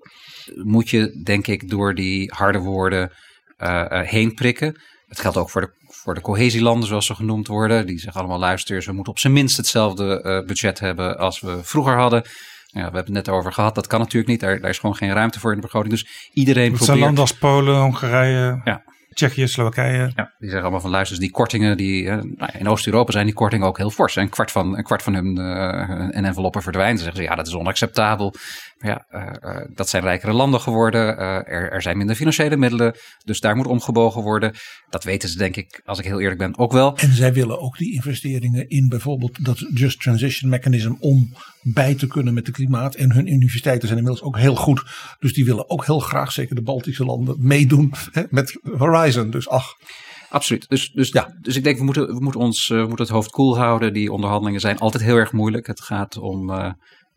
moet je, denk ik, door die harde woorden uh, uh, heen prikken. Het geldt ook voor de, voor de cohesielanden, zoals ze genoemd worden. Die zeggen allemaal: luister, we moeten op zijn minst hetzelfde uh, budget hebben als we vroeger hadden. Ja, we hebben het net over gehad. Dat kan natuurlijk niet. Daar, daar is gewoon geen ruimte voor in de begroting. Dus iedereen het probeert. zijn landen als Polen, Hongarije. Ja. Tsjechië, Slowakije. Ja, die zeggen allemaal van luister, die kortingen, die, nou, in Oost-Europa zijn die kortingen ook heel fors. Een kwart van, een kwart van hun, uh, enveloppen verdwijnt. Dan zeggen ze ja, dat is onacceptabel. Ja, uh, dat zijn rijkere landen geworden. Er, er, zijn minder financiële middelen. Dus daar moet omgebogen worden. Dat weten ze denk ik, als ik heel eerlijk ben, ook wel. En zij willen ook die investeringen in bijvoorbeeld dat Just Transition Mechanism om bij te kunnen met het klimaat. En hun universiteiten zijn inmiddels ook heel goed. Dus die willen ook heel graag, zeker de Baltische landen, meedoen hè, met Horizon. Dus ach. Absoluut. Dus, dus, ja. dus ik denk, we moeten, we moeten ons we moeten het hoofd koel houden. Die onderhandelingen zijn altijd heel erg moeilijk. Het gaat om uh,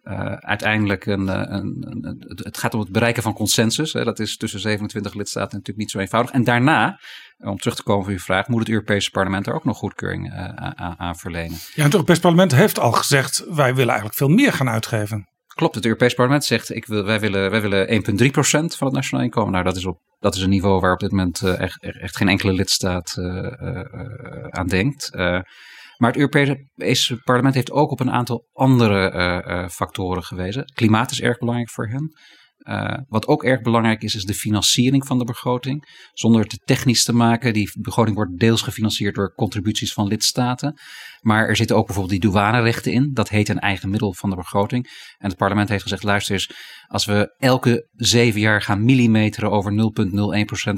uh, uiteindelijk een, een, een, het gaat om het bereiken van consensus. Hè. Dat is tussen 27 lidstaten natuurlijk niet zo eenvoudig. En daarna, om terug te komen op uw vraag, moet het Europese parlement er ook nog goedkeuring uh, aan, aan verlenen. Ja, het Europese parlement heeft al gezegd, wij willen eigenlijk veel meer gaan uitgeven. Klopt, het Europees Parlement zegt ik wil, wij willen, wij willen 1,3% van het nationaal inkomen. Nou, dat is, op, dat is een niveau waar op dit moment uh, echt, echt geen enkele lidstaat aan denkt. Maar het Europese Parlement heeft ook op een aantal andere factoren gewezen. Klimaat is erg belangrijk voor hen. Uh, wat ook erg belangrijk is, is de financiering van de begroting. Zonder het te technisch te maken. Die begroting wordt deels gefinancierd door contributies van lidstaten. Maar er zitten ook bijvoorbeeld die douanerechten in. Dat heet een eigen middel van de begroting. En het parlement heeft gezegd: luister eens, als we elke zeven jaar gaan millimeteren over 0,01%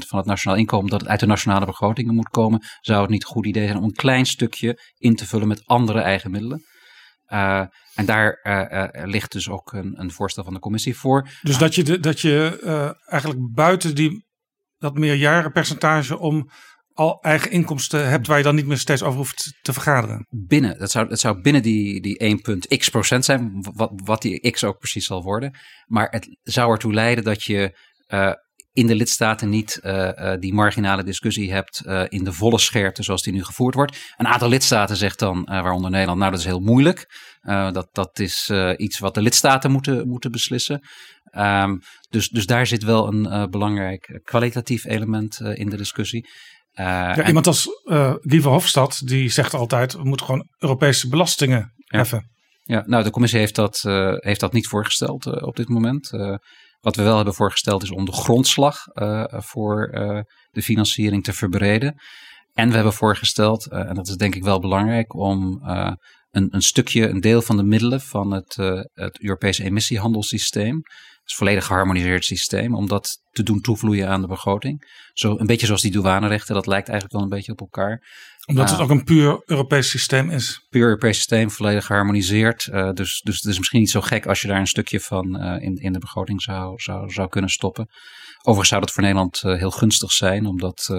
van het nationaal inkomen, dat het uit de nationale begrotingen moet komen, zou het niet een goed idee zijn om een klein stukje in te vullen met andere eigen middelen. Uh, en daar uh, uh, ligt dus ook een, een, voorstel van de commissie voor. Dus dat je, de, dat je eigenlijk buiten die, dat meerjarenpercentage om al eigen inkomsten hebt waar je dan niet meer steeds over hoeft te vergaderen. Binnen, dat zou, dat zou binnen die, die 1,x procent zijn, wat, wat die x ook precies zal worden. Maar het zou ertoe leiden dat je in de lidstaten niet uh, uh, die marginale discussie hebt in de volle scherpte zoals die nu gevoerd wordt. Een aantal lidstaten zegt dan, waaronder Nederland, nou dat is heel moeilijk. dat, dat is iets wat de lidstaten moeten, moeten beslissen. Um, dus, dus daar zit wel een belangrijk kwalitatief element in de discussie. Ja, iemand als uh, Guy Verhofstadt die zegt altijd: we moeten gewoon Europese belastingen heffen. Ja, nou, de commissie heeft dat, heeft dat niet voorgesteld op dit moment. Wat we wel hebben voorgesteld is om de grondslag voor de financiering te verbreden. En we hebben voorgesteld, en dat is denk ik wel belangrijk, om een, een stukje, een deel van de middelen van het, het Europese emissiehandelssysteem is een volledig geharmoniseerd systeem om dat te doen toevloeien aan de begroting. Zo een beetje zoals die douanerechten, dat lijkt eigenlijk wel een beetje op elkaar. Omdat het ook een puur Europees systeem is. Puur Europees systeem, volledig geharmoniseerd. Uh, dus, dus het is misschien niet zo gek als je daar een stukje van uh, in, in de begroting zou, zou, zou kunnen stoppen. Overigens zou dat voor Nederland uh, heel gunstig zijn, omdat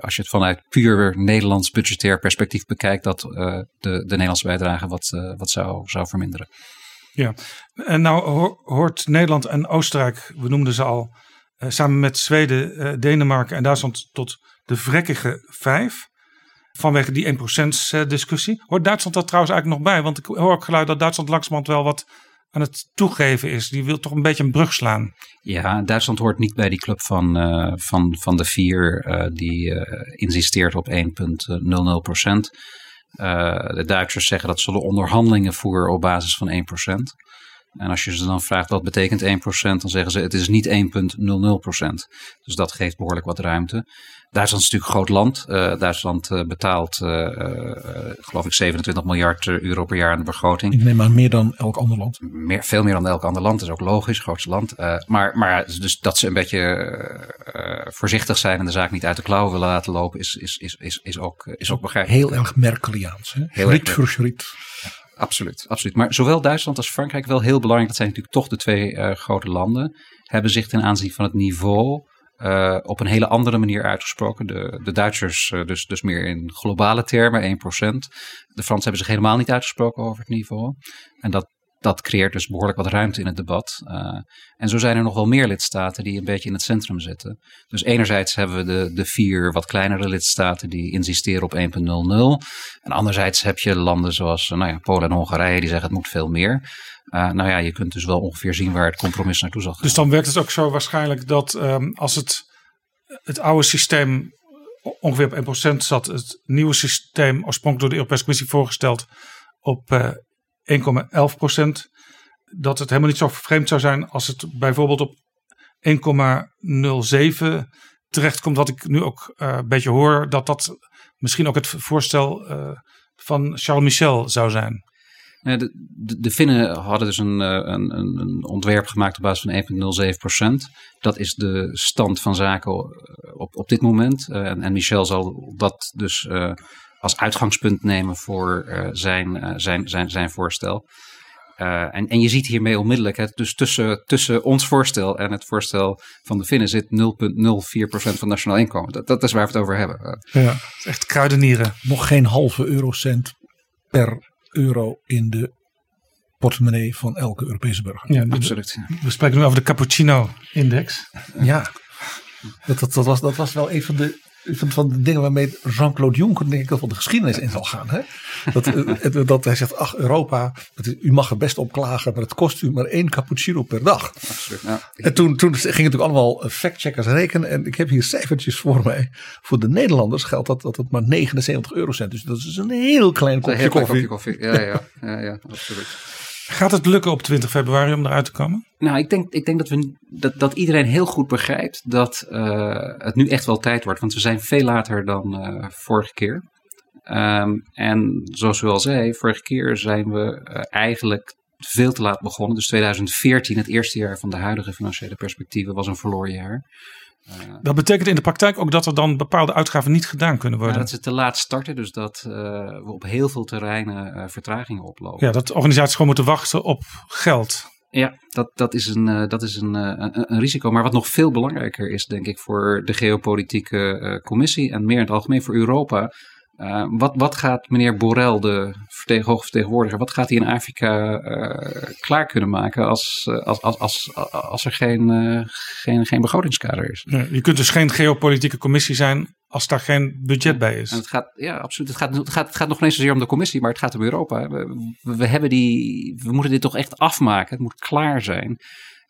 als je het vanuit puur Nederlands budgetair perspectief bekijkt, dat de, de Nederlandse bijdrage wat, wat zou, zou verminderen. Ja, en nou hoort Nederland en Oostenrijk, we noemden ze al, uh, samen met Zweden, uh, Denemarken en Duitsland tot de vrekkige vijf. Vanwege die 1% discussie. Hoort Duitsland dat trouwens eigenlijk nog bij? Want ik hoor ook geluid dat Duitsland langzamerhand wel wat aan het toegeven is. Die wil toch een beetje een brug slaan. Ja, Duitsland hoort niet bij die club van, van, van de vier die insisteert op 1,00%. Uh, de Duitsers zeggen dat ze onderhandelingen voeren op basis van 1%. En als je ze dan vraagt wat betekent 1%, dan zeggen ze het is niet 1,00%. Dus dat geeft behoorlijk wat ruimte. Duitsland is natuurlijk een groot land. Uh, Duitsland uh, betaalt, uh, geloof ik, 27 miljard euro per jaar aan de begroting. Ik neem aan meer dan elk ander land. Meer, veel meer dan elk ander land, dat is ook logisch, grootste land. maar, maar dus dat ze een beetje voorzichtig zijn en de zaak niet uit de klauwen willen laten lopen, is, is, is, is, is, ook, is ook begrijpelijk. Heel erg Merkeliaans. Hè? Schriet voor schriet. Absoluut, absoluut. Maar zowel Duitsland als Frankrijk, wel heel belangrijk, dat zijn natuurlijk toch de twee uh, grote landen, hebben zich ten aanzien van het niveau uh, op een hele andere manier uitgesproken. De, de Duitsers uh, dus, dus meer in globale termen, 1%. De Fransen hebben zich helemaal niet uitgesproken over het niveau. En dat, dat creëert dus behoorlijk wat ruimte in het debat. Uh, en zo zijn er nog wel meer lidstaten die een beetje in het centrum zitten. Dus enerzijds hebben we de, de vier wat kleinere lidstaten die insisteren op 1,00. En anderzijds heb je landen zoals nou ja, Polen en Hongarije die zeggen het moet veel meer. Uh, nou ja, je kunt dus wel ongeveer zien waar het compromis naartoe zal gaan. Dus dan werkt het ook zo waarschijnlijk dat um, als het, het oude systeem ongeveer op 1% zat, het nieuwe systeem oorspronkelijk door de Europese Commissie voorgesteld op uh, 1,11%, dat het helemaal niet zo vreemd zou zijn als het bijvoorbeeld op 1,07 terechtkomt. Wat ik nu ook uh, een beetje hoor, dat dat misschien ook het voorstel uh, van Charles Michel zou zijn. De, de, de Finnen hadden dus een, een, een, ontwerp gemaakt op basis van 1,07%. Dat is de stand van zaken op, op dit moment. En, en, Michel zal dat dus als uitgangspunt nemen voor uh, zijn, zijn, zijn, zijn voorstel. en, en je ziet hiermee onmiddellijk, hè, dus tussen, tussen ons voorstel en het voorstel van de Finnen zit 0,04% van nationaal inkomen. Dat, dat is waar we het over hebben. Ja, echt kruidenieren. Nog geen halve eurocent per euro in de portemonnee van elke Europese burger. Ja, absoluut. We spreken nu over de Cappuccino-index. Ja, dat, dat, dat, was, dat was wel een van de, van, van de dingen waarmee Jean-Claude Juncker denk ik wel de geschiedenis in zal gaan. Hè? Dat, dat hij zegt, ach Europa, u mag er best op klagen, maar het kost u maar één cappuccino per dag. Absoluut, ja. En toen, toen gingen natuurlijk allemaal factcheckers rekenen en ik heb hier cijfertjes voor mij. Voor de Nederlanders geldt dat, dat het maar 79 eurocent is. Dus dat is een heel klein kopje heel koffie. Klein kopje koffie. Ja, ja, ja, ja, absoluut. Gaat het lukken op 20 februari om eruit te komen? Nou, ik denk, ik denk dat, we, dat, dat iedereen heel goed begrijpt dat uh, het nu echt wel tijd wordt. Want we zijn veel later dan uh, vorige keer. Um, en zoals u al zei, vorige keer zijn we uh, eigenlijk veel te laat begonnen. Dus 2014, het eerste jaar van de huidige financiële perspectieven, was een verloren jaar. Dat betekent in de praktijk ook dat er dan bepaalde uitgaven niet gedaan kunnen worden. Ja, dat ze te laat starten, dus dat uh, we op heel veel terreinen uh, vertragingen oplopen. Ja, dat organisaties gewoon moeten wachten op geld. Ja, dat, dat is, een, uh, dat is een, een, een, risico. Maar wat nog veel belangrijker is, denk ik, voor de geopolitieke commissie en meer in het algemeen voor Europa. Wat, wat gaat meneer Borrell, de vertegen, hoogvertegenwoordiger, wat gaat hij in Afrika klaar kunnen maken als, als, als, als, als er geen, geen, geen begrotingskader is? Nee, je kunt dus geen geopolitieke commissie zijn als daar geen budget bij is. En het gaat, ja, absoluut. Het gaat, het, gaat, het gaat nog niet zozeer om de commissie, maar het gaat om Europa. We, we, hebben die, we moeten dit toch echt afmaken. Het moet klaar zijn.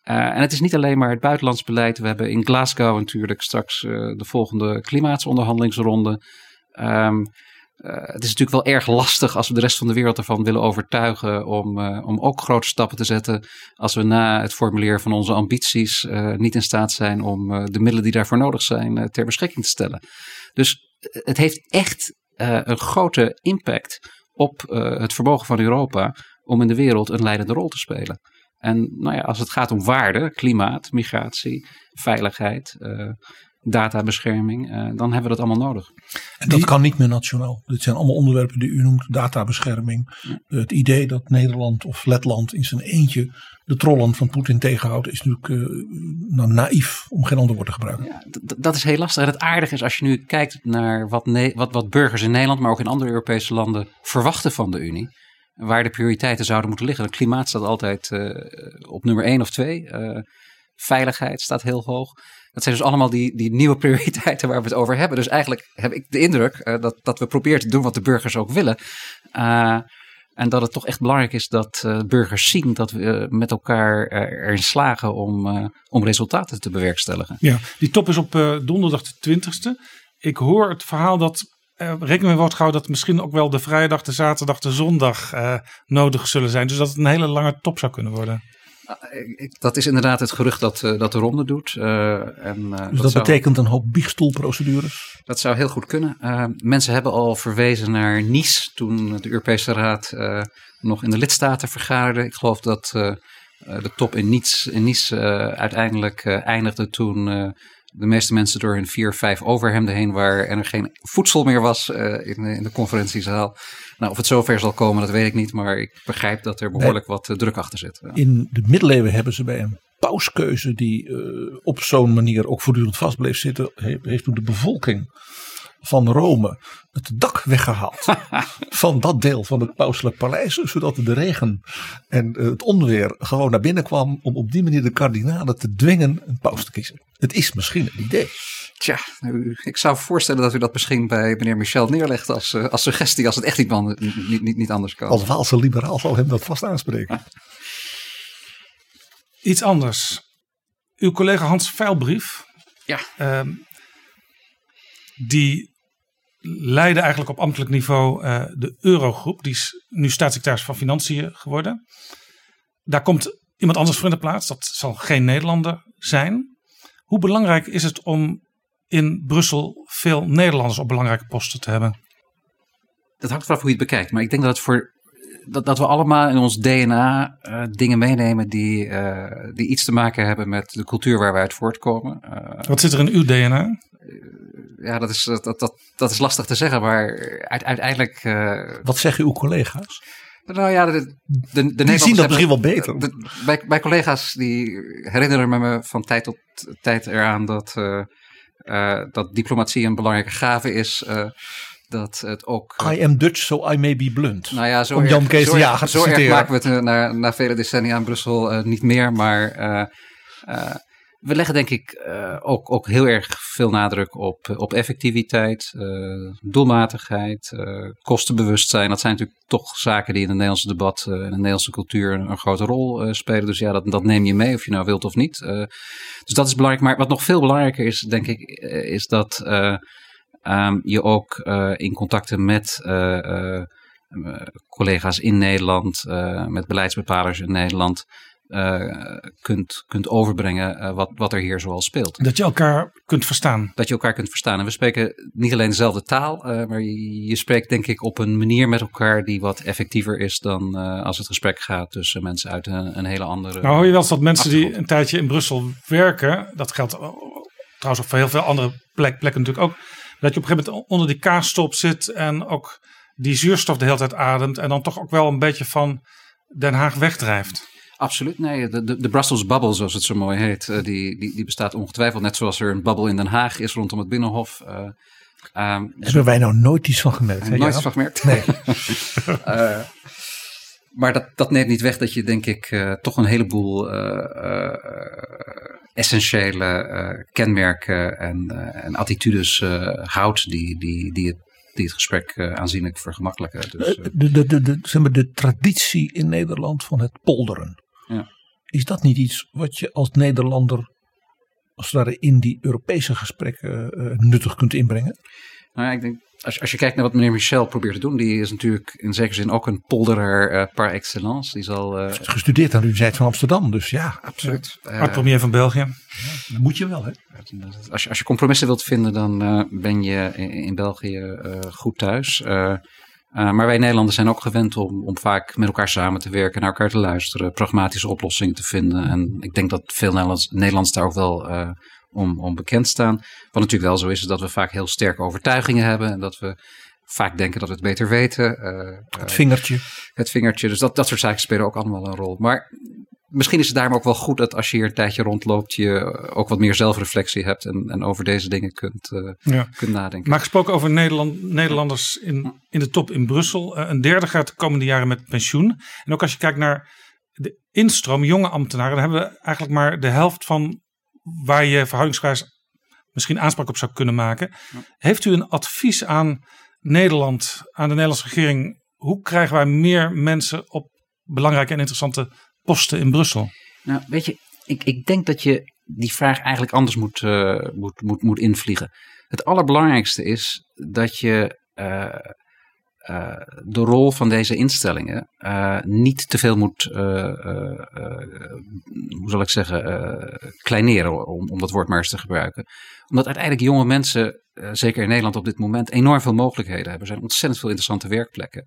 Uh, en het is niet alleen maar het buitenlands beleid. We hebben in Glasgow natuurlijk straks uh, de volgende klimaatonderhandelingsronde. Um, uh, het is natuurlijk wel erg lastig als we de rest van de wereld ervan willen overtuigen om, uh, om ook grote stappen te zetten. Als we na het formuleren van onze ambities uh, niet in staat zijn om de middelen die daarvoor nodig zijn ter beschikking te stellen. Dus het heeft echt een grote impact op het vermogen van Europa om in de wereld een leidende rol te spelen. En nou ja, als het gaat om waarden, klimaat, migratie, veiligheid, databescherming, uh, dan hebben we dat allemaal nodig. En dat kan niet meer nationaal. Dit zijn allemaal onderwerpen die u noemt, databescherming. Ja. Het idee dat Nederland of Letland in zijn eentje de trollen van Poetin tegenhoudt, is natuurlijk uh, nou, naïef, om geen ander woord te gebruiken. Ja, dat is heel lastig. En het aardige is als je nu kijkt naar wat, wat, wat burgers in Nederland, maar ook in andere Europese landen verwachten van de Unie. Waar de prioriteiten zouden moeten liggen. Het klimaat staat altijd uh, op nummer één of twee. veiligheid staat heel hoog. Dat zijn dus allemaal die, die nieuwe prioriteiten waar we het over hebben. Dus eigenlijk heb ik de indruk uh, dat, dat we proberen te doen wat de burgers ook willen. Uh, en dat het toch echt belangrijk is dat uh, burgers zien dat we met elkaar erin slagen om, om resultaten te bewerkstelligen. Ja, die top is op donderdag de 20ste. Ik hoor het verhaal dat rekening mee wordt gehouden dat misschien ook wel de vrijdag, de zaterdag, de zondag nodig zullen zijn. Dus dat het een hele lange top zou kunnen worden. Eh, dat is inderdaad het gerucht dat, uh, dat de ronde doet. Uh, en, uh, dus dat, dat betekent een hoop biechtstoelprocedures? Dat zou heel goed kunnen. mensen hebben al verwezen naar Nice toen de Europese Raad nog in de lidstaten vergaderde. Ik geloof dat de top in Nice, in nice uiteindelijk eindigde toen de meeste mensen door hun vier, vijf overhemden heen waren en er geen voedsel meer was in, in de conferentiezaal. Nou, of het zover zal komen, dat weet ik niet. Maar ik begrijp dat er behoorlijk wat uh, druk achter zit. In de middeleeuwen hebben ze bij een pauskeuze die uh, op zo'n manier ook voortdurend vast bleef zitten. Heeft toen de bevolking van Rome het dak weggehaald van dat deel van het pauselijk paleis, zodat de regen en eh, het onweer gewoon naar binnen kwam om op die manier de kardinalen te dwingen een paus te kiezen. Het is misschien een idee. Tja, ik zou voorstellen dat u dat misschien bij meneer Michel neerlegt als, eh, als suggestie als het echt niet, niet, niet, niet anders kan. Als Waalse liberaal zal hem dat vast aanspreken. Iets anders. Uw collega Hans Veilbrief, ja. Uh, die leidde eigenlijk op ambtelijk niveau uh, de Eurogroep. Die is nu staatssecretaris van Financiën geworden. Daar komt iemand anders voor in de plaats. Dat zal geen Nederlander zijn. Hoe belangrijk is het om in Brussel veel Nederlanders op belangrijke posten te hebben? Dat hangt vanaf hoe je het bekijkt. Maar ik denk dat, het voor, dat, dat we allemaal in ons DNA uh, dingen meenemen die, uh, die iets te maken hebben met de cultuur waar wij uit voortkomen. Wat zit er in uw DNA? Ja, dat is, dat, dat, dat is lastig te zeggen, maar uiteindelijk. Wat zeggen uw collega's? Nou ja, de, de, de die zien dat misschien wel beter. De, bij, bij collega's die herinneren me van tijd tot tijd eraan dat uh, dat diplomatie een belangrijke gave is. Uh, dat het ook. Uh, I am Dutch, so I may be blunt. Nou ja, zo Om Jan Kees Zo erg maken we het na, na vele decennia in Brussel niet meer. Maar we leggen denk ik uh, ook, ook heel erg veel nadruk op, op effectiviteit, uh, doelmatigheid, uh, kostenbewustzijn. Dat zijn natuurlijk toch zaken die in het Nederlandse debat en in de Nederlandse cultuur een, grote rol spelen. Dus ja, dat, dat neem je mee of je nou wilt of niet. dus dat is belangrijk. Maar wat nog veel belangrijker is, denk ik, is dat um, je ook in contacten met collega's in Nederland, met beleidsbepalers in Nederland uh, kunt, kunt overbrengen uh, wat, wat er hier zoal speelt. Dat je elkaar kunt verstaan. Dat je elkaar kunt verstaan. En we spreken niet alleen dezelfde taal, uh, maar je, je, spreekt denk ik op een manier met elkaar die wat effectiever is dan als het gesprek gaat tussen mensen uit een, een hele andere. Nou hoor je wel eens dat mensen die een tijdje in Brussel werken, dat geldt trouwens ook voor heel veel andere plek, plekken natuurlijk ook, dat je op een gegeven moment onder die kaasstop zit en ook die zuurstof de hele tijd ademt en dan toch ook wel een beetje van Den Haag wegdrijft. Absoluut, nee. De, de, de Brussels bubble, zoals het zo mooi heet, uh, die, die, die bestaat ongetwijfeld. Net zoals er een bubble in Den Haag is rondom het Binnenhof. Uh, um, Hebben wij nou nooit iets van gemerkt? Nooit iets van gemerkt? Nee. uh, maar dat, dat neemt niet weg dat je, denk ik, toch een heleboel essentiële kenmerken en, en attitudes houdt die, die, die, het, die het gesprek aanzienlijk vergemakkelijken. Dus, de, de, de, de, zeg maar, de traditie in Nederland van het polderen. Ja. Is dat niet iets wat je als Nederlander als het ware in die Europese gesprekken nuttig kunt inbrengen? Nou ja, ik denk, als, als je kijkt naar wat meneer Michel probeert te doen, die is natuurlijk in zekere zin ook een polderer uh, par excellence. Die zal, uh, gestudeerd aan de Universiteit van Amsterdam, dus ja. Absoluut. Uh, premier van België. Ja, dat moet je wel, hè? Als je, als je compromissen wilt vinden, dan ben je in, in België goed thuis. Maar wij Nederlanders zijn ook gewend om, om vaak met elkaar samen te werken, naar elkaar te luisteren, pragmatische oplossingen te vinden. En ik denk dat veel Nederlands, Nederlands daar ook wel om, om bekend staan. Wat natuurlijk wel zo is, is dat we vaak heel sterke overtuigingen hebben. En dat we vaak denken dat we het beter weten. Uh, het vingertje. Het vingertje. Dus dat, dat soort zaken spelen ook allemaal een rol. Maar misschien is het daarom ook wel goed dat als je hier een tijdje rondloopt, je ook wat meer zelfreflectie hebt en, en over deze dingen kunt, uh, ja. kunt nadenken. Maar gesproken over Nederland, Nederlanders in, in de top in Brussel. een derde gaat de komende jaren met pensioen. En ook als je kijkt naar de instroom, jonge ambtenaren, dan hebben we eigenlijk maar de helft van waar je verhoudingsgewijs misschien aanspraak op zou kunnen maken. Heeft u een advies aan Nederland, aan de Nederlandse regering? Hoe krijgen wij meer mensen op belangrijke en interessante posten in Brussel? Nou, weet je, ik, ik denk dat je die vraag eigenlijk anders moet, uh, moet, moet, moet invliegen. Het allerbelangrijkste is dat je uh, uh, de rol van deze instellingen niet te veel moet, hoe zal ik zeggen, kleineren, om, om, dat woord maar eens te gebruiken. Omdat uiteindelijk jonge mensen, zeker in Nederland op dit moment, enorm veel mogelijkheden hebben. Er zijn ontzettend veel interessante werkplekken.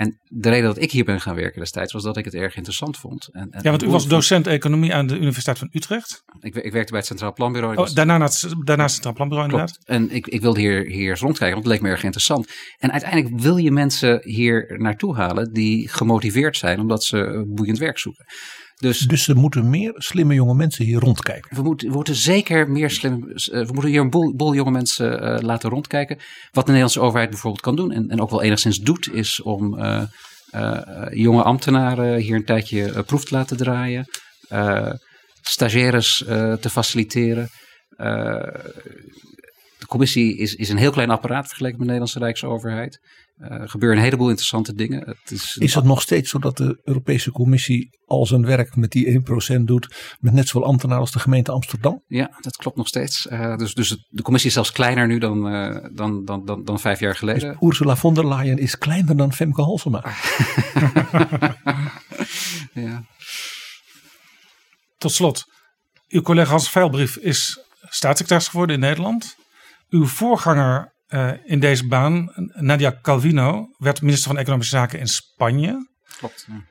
En de reden dat ik hier ben gaan werken destijds was dat ik het erg interessant vond. En, en ja, want u was docent economie aan de Universiteit van Utrecht. Ik, ik werkte bij het Centraal Planbureau. Oh, daarna, het, daarna het Centraal Planbureau inderdaad. En ik, ik wilde hier, hier eens rondkijken, want het leek me erg interessant. En uiteindelijk wil je mensen hier naartoe halen die gemotiveerd zijn omdat ze boeiend werk zoeken. Dus, dus er moeten meer slimme jonge mensen hier rondkijken. We moeten, we moeten zeker meer slim. We moeten hier een boel, boel jonge mensen uh, laten rondkijken. Wat de Nederlandse overheid bijvoorbeeld kan doen. En, en ook wel enigszins doet, is om uh, uh, jonge ambtenaren hier een tijdje proef te laten draaien. stagiaires te faciliteren. de commissie is, is een heel klein apparaat vergeleken met de Nederlandse Rijksoverheid. Er gebeuren een heleboel interessante dingen. Het is, is het nog steeds zo dat de Europese Commissie al zijn werk met die 1% doet met net zoveel ambtenaren als de gemeente Amsterdam? Ja, dat klopt nog steeds. Uh, dus, dus de commissie is zelfs kleiner nu dan, uh, dan, dan, dan, dan vijf jaar geleden. Dus Ursula von der Leyen is kleiner dan Femke Halsema. ja. Tot slot, uw collega Hans Veilbrief is staatssecretaris geworden in Nederland. Uw voorganger uh, in deze baan, Nadia Calvino, werd minister van Economische Zaken in Spanje. Klopt. Ja.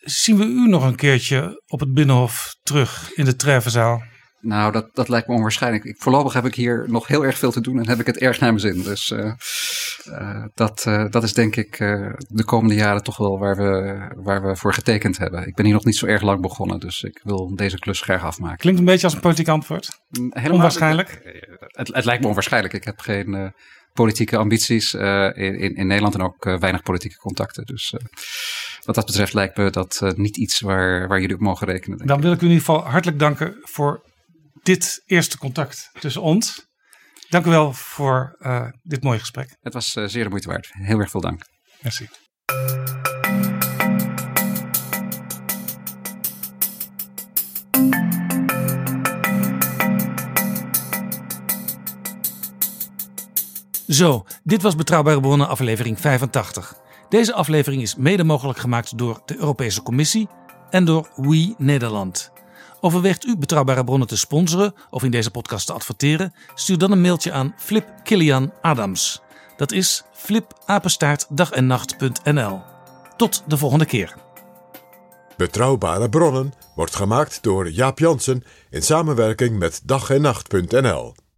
Zien we u nog een keertje op het Binnenhof terug in de Trevenzaal? Nou, dat, dat lijkt me onwaarschijnlijk. Ik, voorlopig heb ik hier nog heel erg veel te doen en heb ik het erg naar mijn zin. Dus uh, uh, dat, uh, dat is denk ik de komende jaren toch wel waar we, waar we voor getekend hebben. Ik ben hier nog niet zo erg lang begonnen, dus ik wil deze klus graag afmaken. Klinkt een beetje als een politiek antwoord. Helemaal onwaarschijnlijk? Het, het, lijkt me onwaarschijnlijk. Ik heb geen politieke ambities in, in, in, Nederland en ook weinig politieke contacten. Dus wat dat betreft lijkt me dat niet iets waar, waar jullie op mogen rekenen. Dan wil ik u in ieder geval hartelijk danken voor dit eerste contact tussen ons. Dank u wel voor uh, dit mooie gesprek. Het was uh, zeer de moeite waard. Heel erg veel dank. Merci. Zo, dit was Betrouwbare Bronnen aflevering 85. Deze aflevering is mede mogelijk gemaakt door de Europese Commissie en door We Nederland. Overweegt u betrouwbare bronnen te sponsoren of in deze podcast te adverteren? Stuur dan een mailtje aan Flip Kilian Adams. Dat is flipapenstaartdagennacht.nl. Tot de volgende keer. Betrouwbare bronnen wordt gemaakt door Jaap Jansen in samenwerking met dag en nacht.nl.